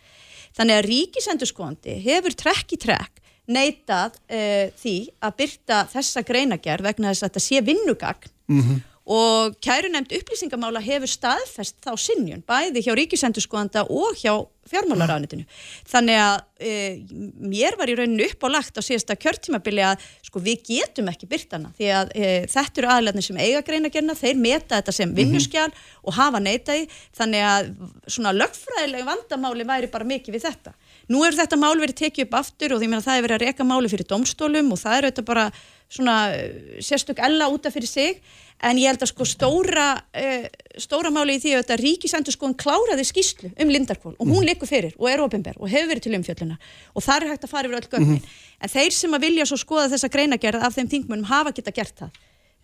Þannig að ríkisendurskóðandi hefur trekk í trekk neitað uh, því að byrta þessa greinagerð vegna þess að þetta sé vinnugagn mm -hmm. og kærunemt upplýsingamála hefur staðfest þá sinjun bæði hjá ríkisendurskoðanda og hjá fjármálaráðnitinu. Þannig að uh, mér var í rauninu upp á lagt á síðasta kjörtímabili að sko, við getum ekki byrtana því að uh, þetta eru aðlæðnir sem eiga greinagerna, þeir meta þetta sem mhm. vinnuskjál mm -hmm. og hafa neitaði þannig að svona lögfræðileg vandamáli væri bara mikið við þetta. Nú er þetta mál verið tekið upp aftur og því að það er verið að reyka máli fyrir domstólum og það er auðvitað bara svona eh, sérstök ella útaf fyrir sig en ég held að sko stóra, uh, stóra máli í því að ríkisendur sko hann kláraði skýslu um Lindarkvól og hún mm. likur fyrir og er ofinber og hefur verið til umfjölluna og það er hægt að fara yfir öll gögnin. Mm -hmm. En þeir sem að vilja svo skoða þessa greinagerð af þeim þingmunum hafa geta gert það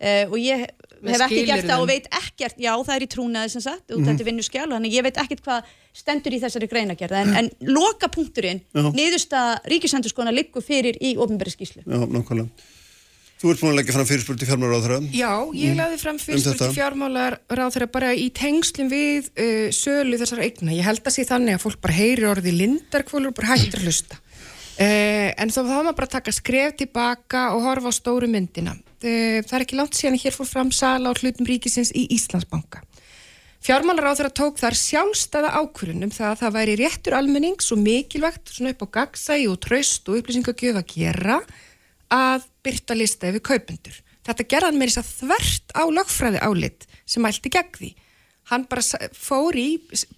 uh, og ég hef ekki gert það og veit ekkert, já það er í trúnaði sem sagt, út mm -hmm. þetta vinnu skjál, þannig ég veit ekkert hvað stendur í þessari greinagerð, en, en loka punkturinn, niðurst að ríkisendurskona liggur fyrir í ofnbæri skíslu. Já, nákvæmlega. Þú ert búin að leggja fram fyrirspurt til fjármálaráðra. Já, ég laði fram mm. fyrirspurt um til fjármálaráðra bara í tengslum við uh, sölu þessar eigna. Ég held að sé þannig að fólk bara heyri orði lindarkvölur og bara hættir að hlusta. Uh, en þá þá maður bara taka skref tilbaka og horfa á stóru myndina. Eh, það er ekki langt síðan hér fór fram sala á hlutum ríkisins í Íslandsbanka. Fjármálar á þeirra tók þar sjálfstæða ákvörunum það að það væri réttur almennings og mikilvægt svona upp á gagsægi og tröst og upplýsingagjöf að gera að byrta lista yfir kaupendur. Þetta gerðan með þess að þvert á lagfræði álit semælti gegn því. Hann bara fór í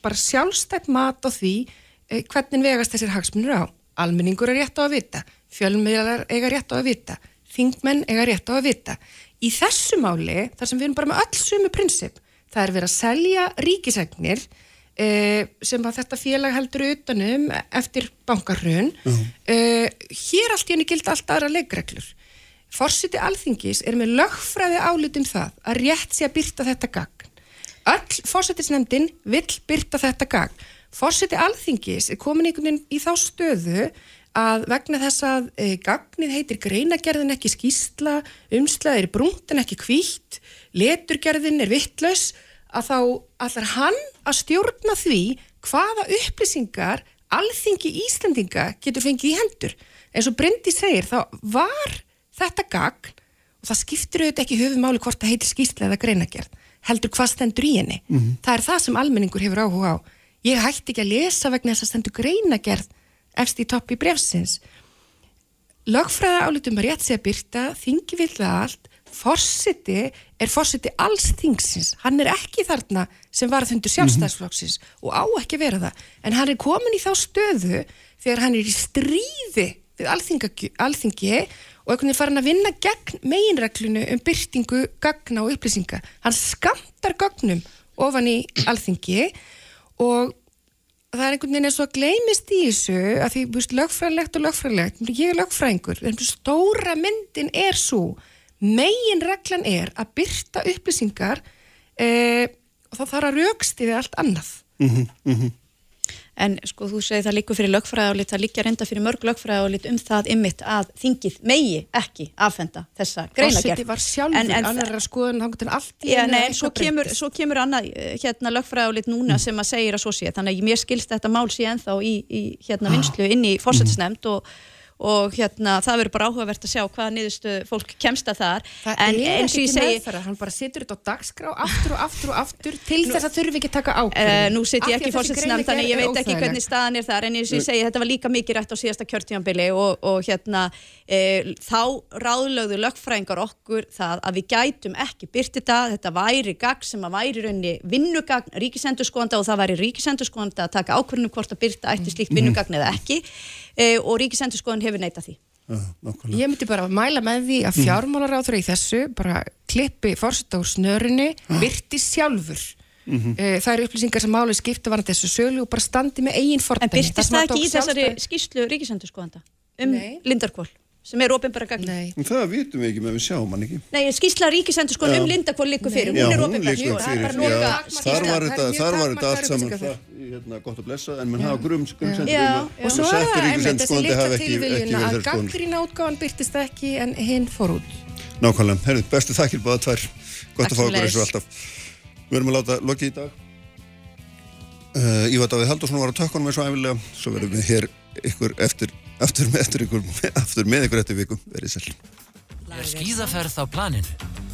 bara sjálfstætt mat á því eh, hvernig vegast þessir hagsmunur á. Almenningur er rétt á að vita, fjölmiðlar eiga rétt á að vita þingmenn eiga rétt á að vita. Í þessu máli, þar sem við erum bara með öll sumu prinsip, það er verið að selja ríkisegnir eh, sem að þetta félag heldur utanum eftir bankarhrun. Eh, hér allt í henni gild allt aðra leikreglur. Forsiti alþingis er með lögfræði álitum það að rétt sé að byrta þetta gagn. Öll fórsetisnefndin vill byrta þetta gagn. Fórseti alþingis er komin einhvern veginn í þá stöðu að vegna þess að e, gagnið heitir greinagerðin ekki skýsla, umslaðir brúnt en ekki kvítt, leturgerðin er vittlaus, að þá allar hann að stjórna því hvaða upplýsingar alþingi Íslandinga getur fengið í hendur. En svo Bryndi segir þá var þetta gagn og það skiptir auðvitað ekki höfumáli hvort það heitir skýsla eða greinagerð, heldur hvað stendur í henni. Mm -hmm. Það er það sem almenningur hefur áhuga á. Ég hætti ekki að lesa vegna þess að stendur greinagerð efst í topp í brefsins. Lögfræða álitum að rétt að byrta, þingi við það allt, fórsiti er fórsiti alls þingsins. Hann er ekki þarna sem var að þundu sjálfstæðsflokksins mm -hmm. og á ekki vera það. En hann er komin í þá stöðu þegar hann er í stríði við alþingi og einhvern veginn farin að vinna gegn meginreglunu um byrtingu, gagna og upplýsinga. Hann skamtar gagnum ofan í alþingi og það er einhvern veginn eins og að gleymist í þessu að því, þú veist, lögfræðilegt og lögfræðilegt ég er lögfræðingur, en stóra myndin er svo megin reglan er að byrta upplýsingar eh, og þá þarf að raukst yfir allt annað. Mm -hmm, mm -hmm en sko þú segir það líkur fyrir lögfræðálit það líkja reynda fyrir mörg lögfræðálit um það ymmit að þingið megi ekki afhenda þessa greinagerð Fossetti var sjálfur, en, en, annar að skoðan hangur til allt í ja, nei, en svo kemur, svo kemur annað eh, hérna lögfræðálit núna mm. sem að segja að svo sé. Þannig að mér skilst þetta mál sé enþá í, í hérna vinslu inn í fórsettisnefnd og og hérna það verður bara áhugavert að sjá hvaða niðurstu fólk kemst að þar. Það en eins og ég segi meðferðar, hann bara situr þetta á dagskrá aftur og aftur og aftur til nú, þess að þurfi ekki taka ákveð uh, nú sitt ég ekki fórsetsnafn þannig ég veit ekki hvernig staðan er þar en eins og ég segi þetta var líka mikið rætt á síðasta kjörtímanbili og, og hérna e, þá ráðlögðu lögfræðingar okkur það að við gætum ekki byrti þetta, þetta væri gagn sem að væri raunni vinnugagn ríkisendurskóanda og það væri ríkisendurskóanda að taka ákvörnum hvort að byrta eftir slíkt vinnugagn eða ekki e, og ríkisendurskóðan hefur neitað því. Ja, ég myndi bara að mæla með því að fjármálaráður í þessu bara klippi fórsett á snörunni byrti sjálfur. Mm -hmm. það eru upplýsingar sem máli skipta var þessu sölu og bara standi með eigin fordæmi. En byrtist það ekki í þessari skýrslu ríkisendurskóðanda um Lindarkvól? sem er ofinbara gagn það vitum við ekki með við sjáum hann ekki. Nei, skýrsla ríkisendur sko um Lindakvól líku fyrir. Hún er ofinbara þar var þetta allt saman hérna, gott að blessa en mann hafa grum og svo er það einmitt þessi líka tilviljuna að gaggrín átgáðan byrtist ekki en hinn fór út. Nákvæmlega, herrið, bestu þakkir báða tvær. Gott að fá okkur eins og alltaf. Við erum að láta lokið í dag. Uh, Ívar Davíð Haldursson var á tökkunum eins og æfilega, svo verðum við hér ykkur eftir aftur með, aftur ykkur, aftur með ykkur eftir vikum verið sæl. Er skýðaferð á planinu?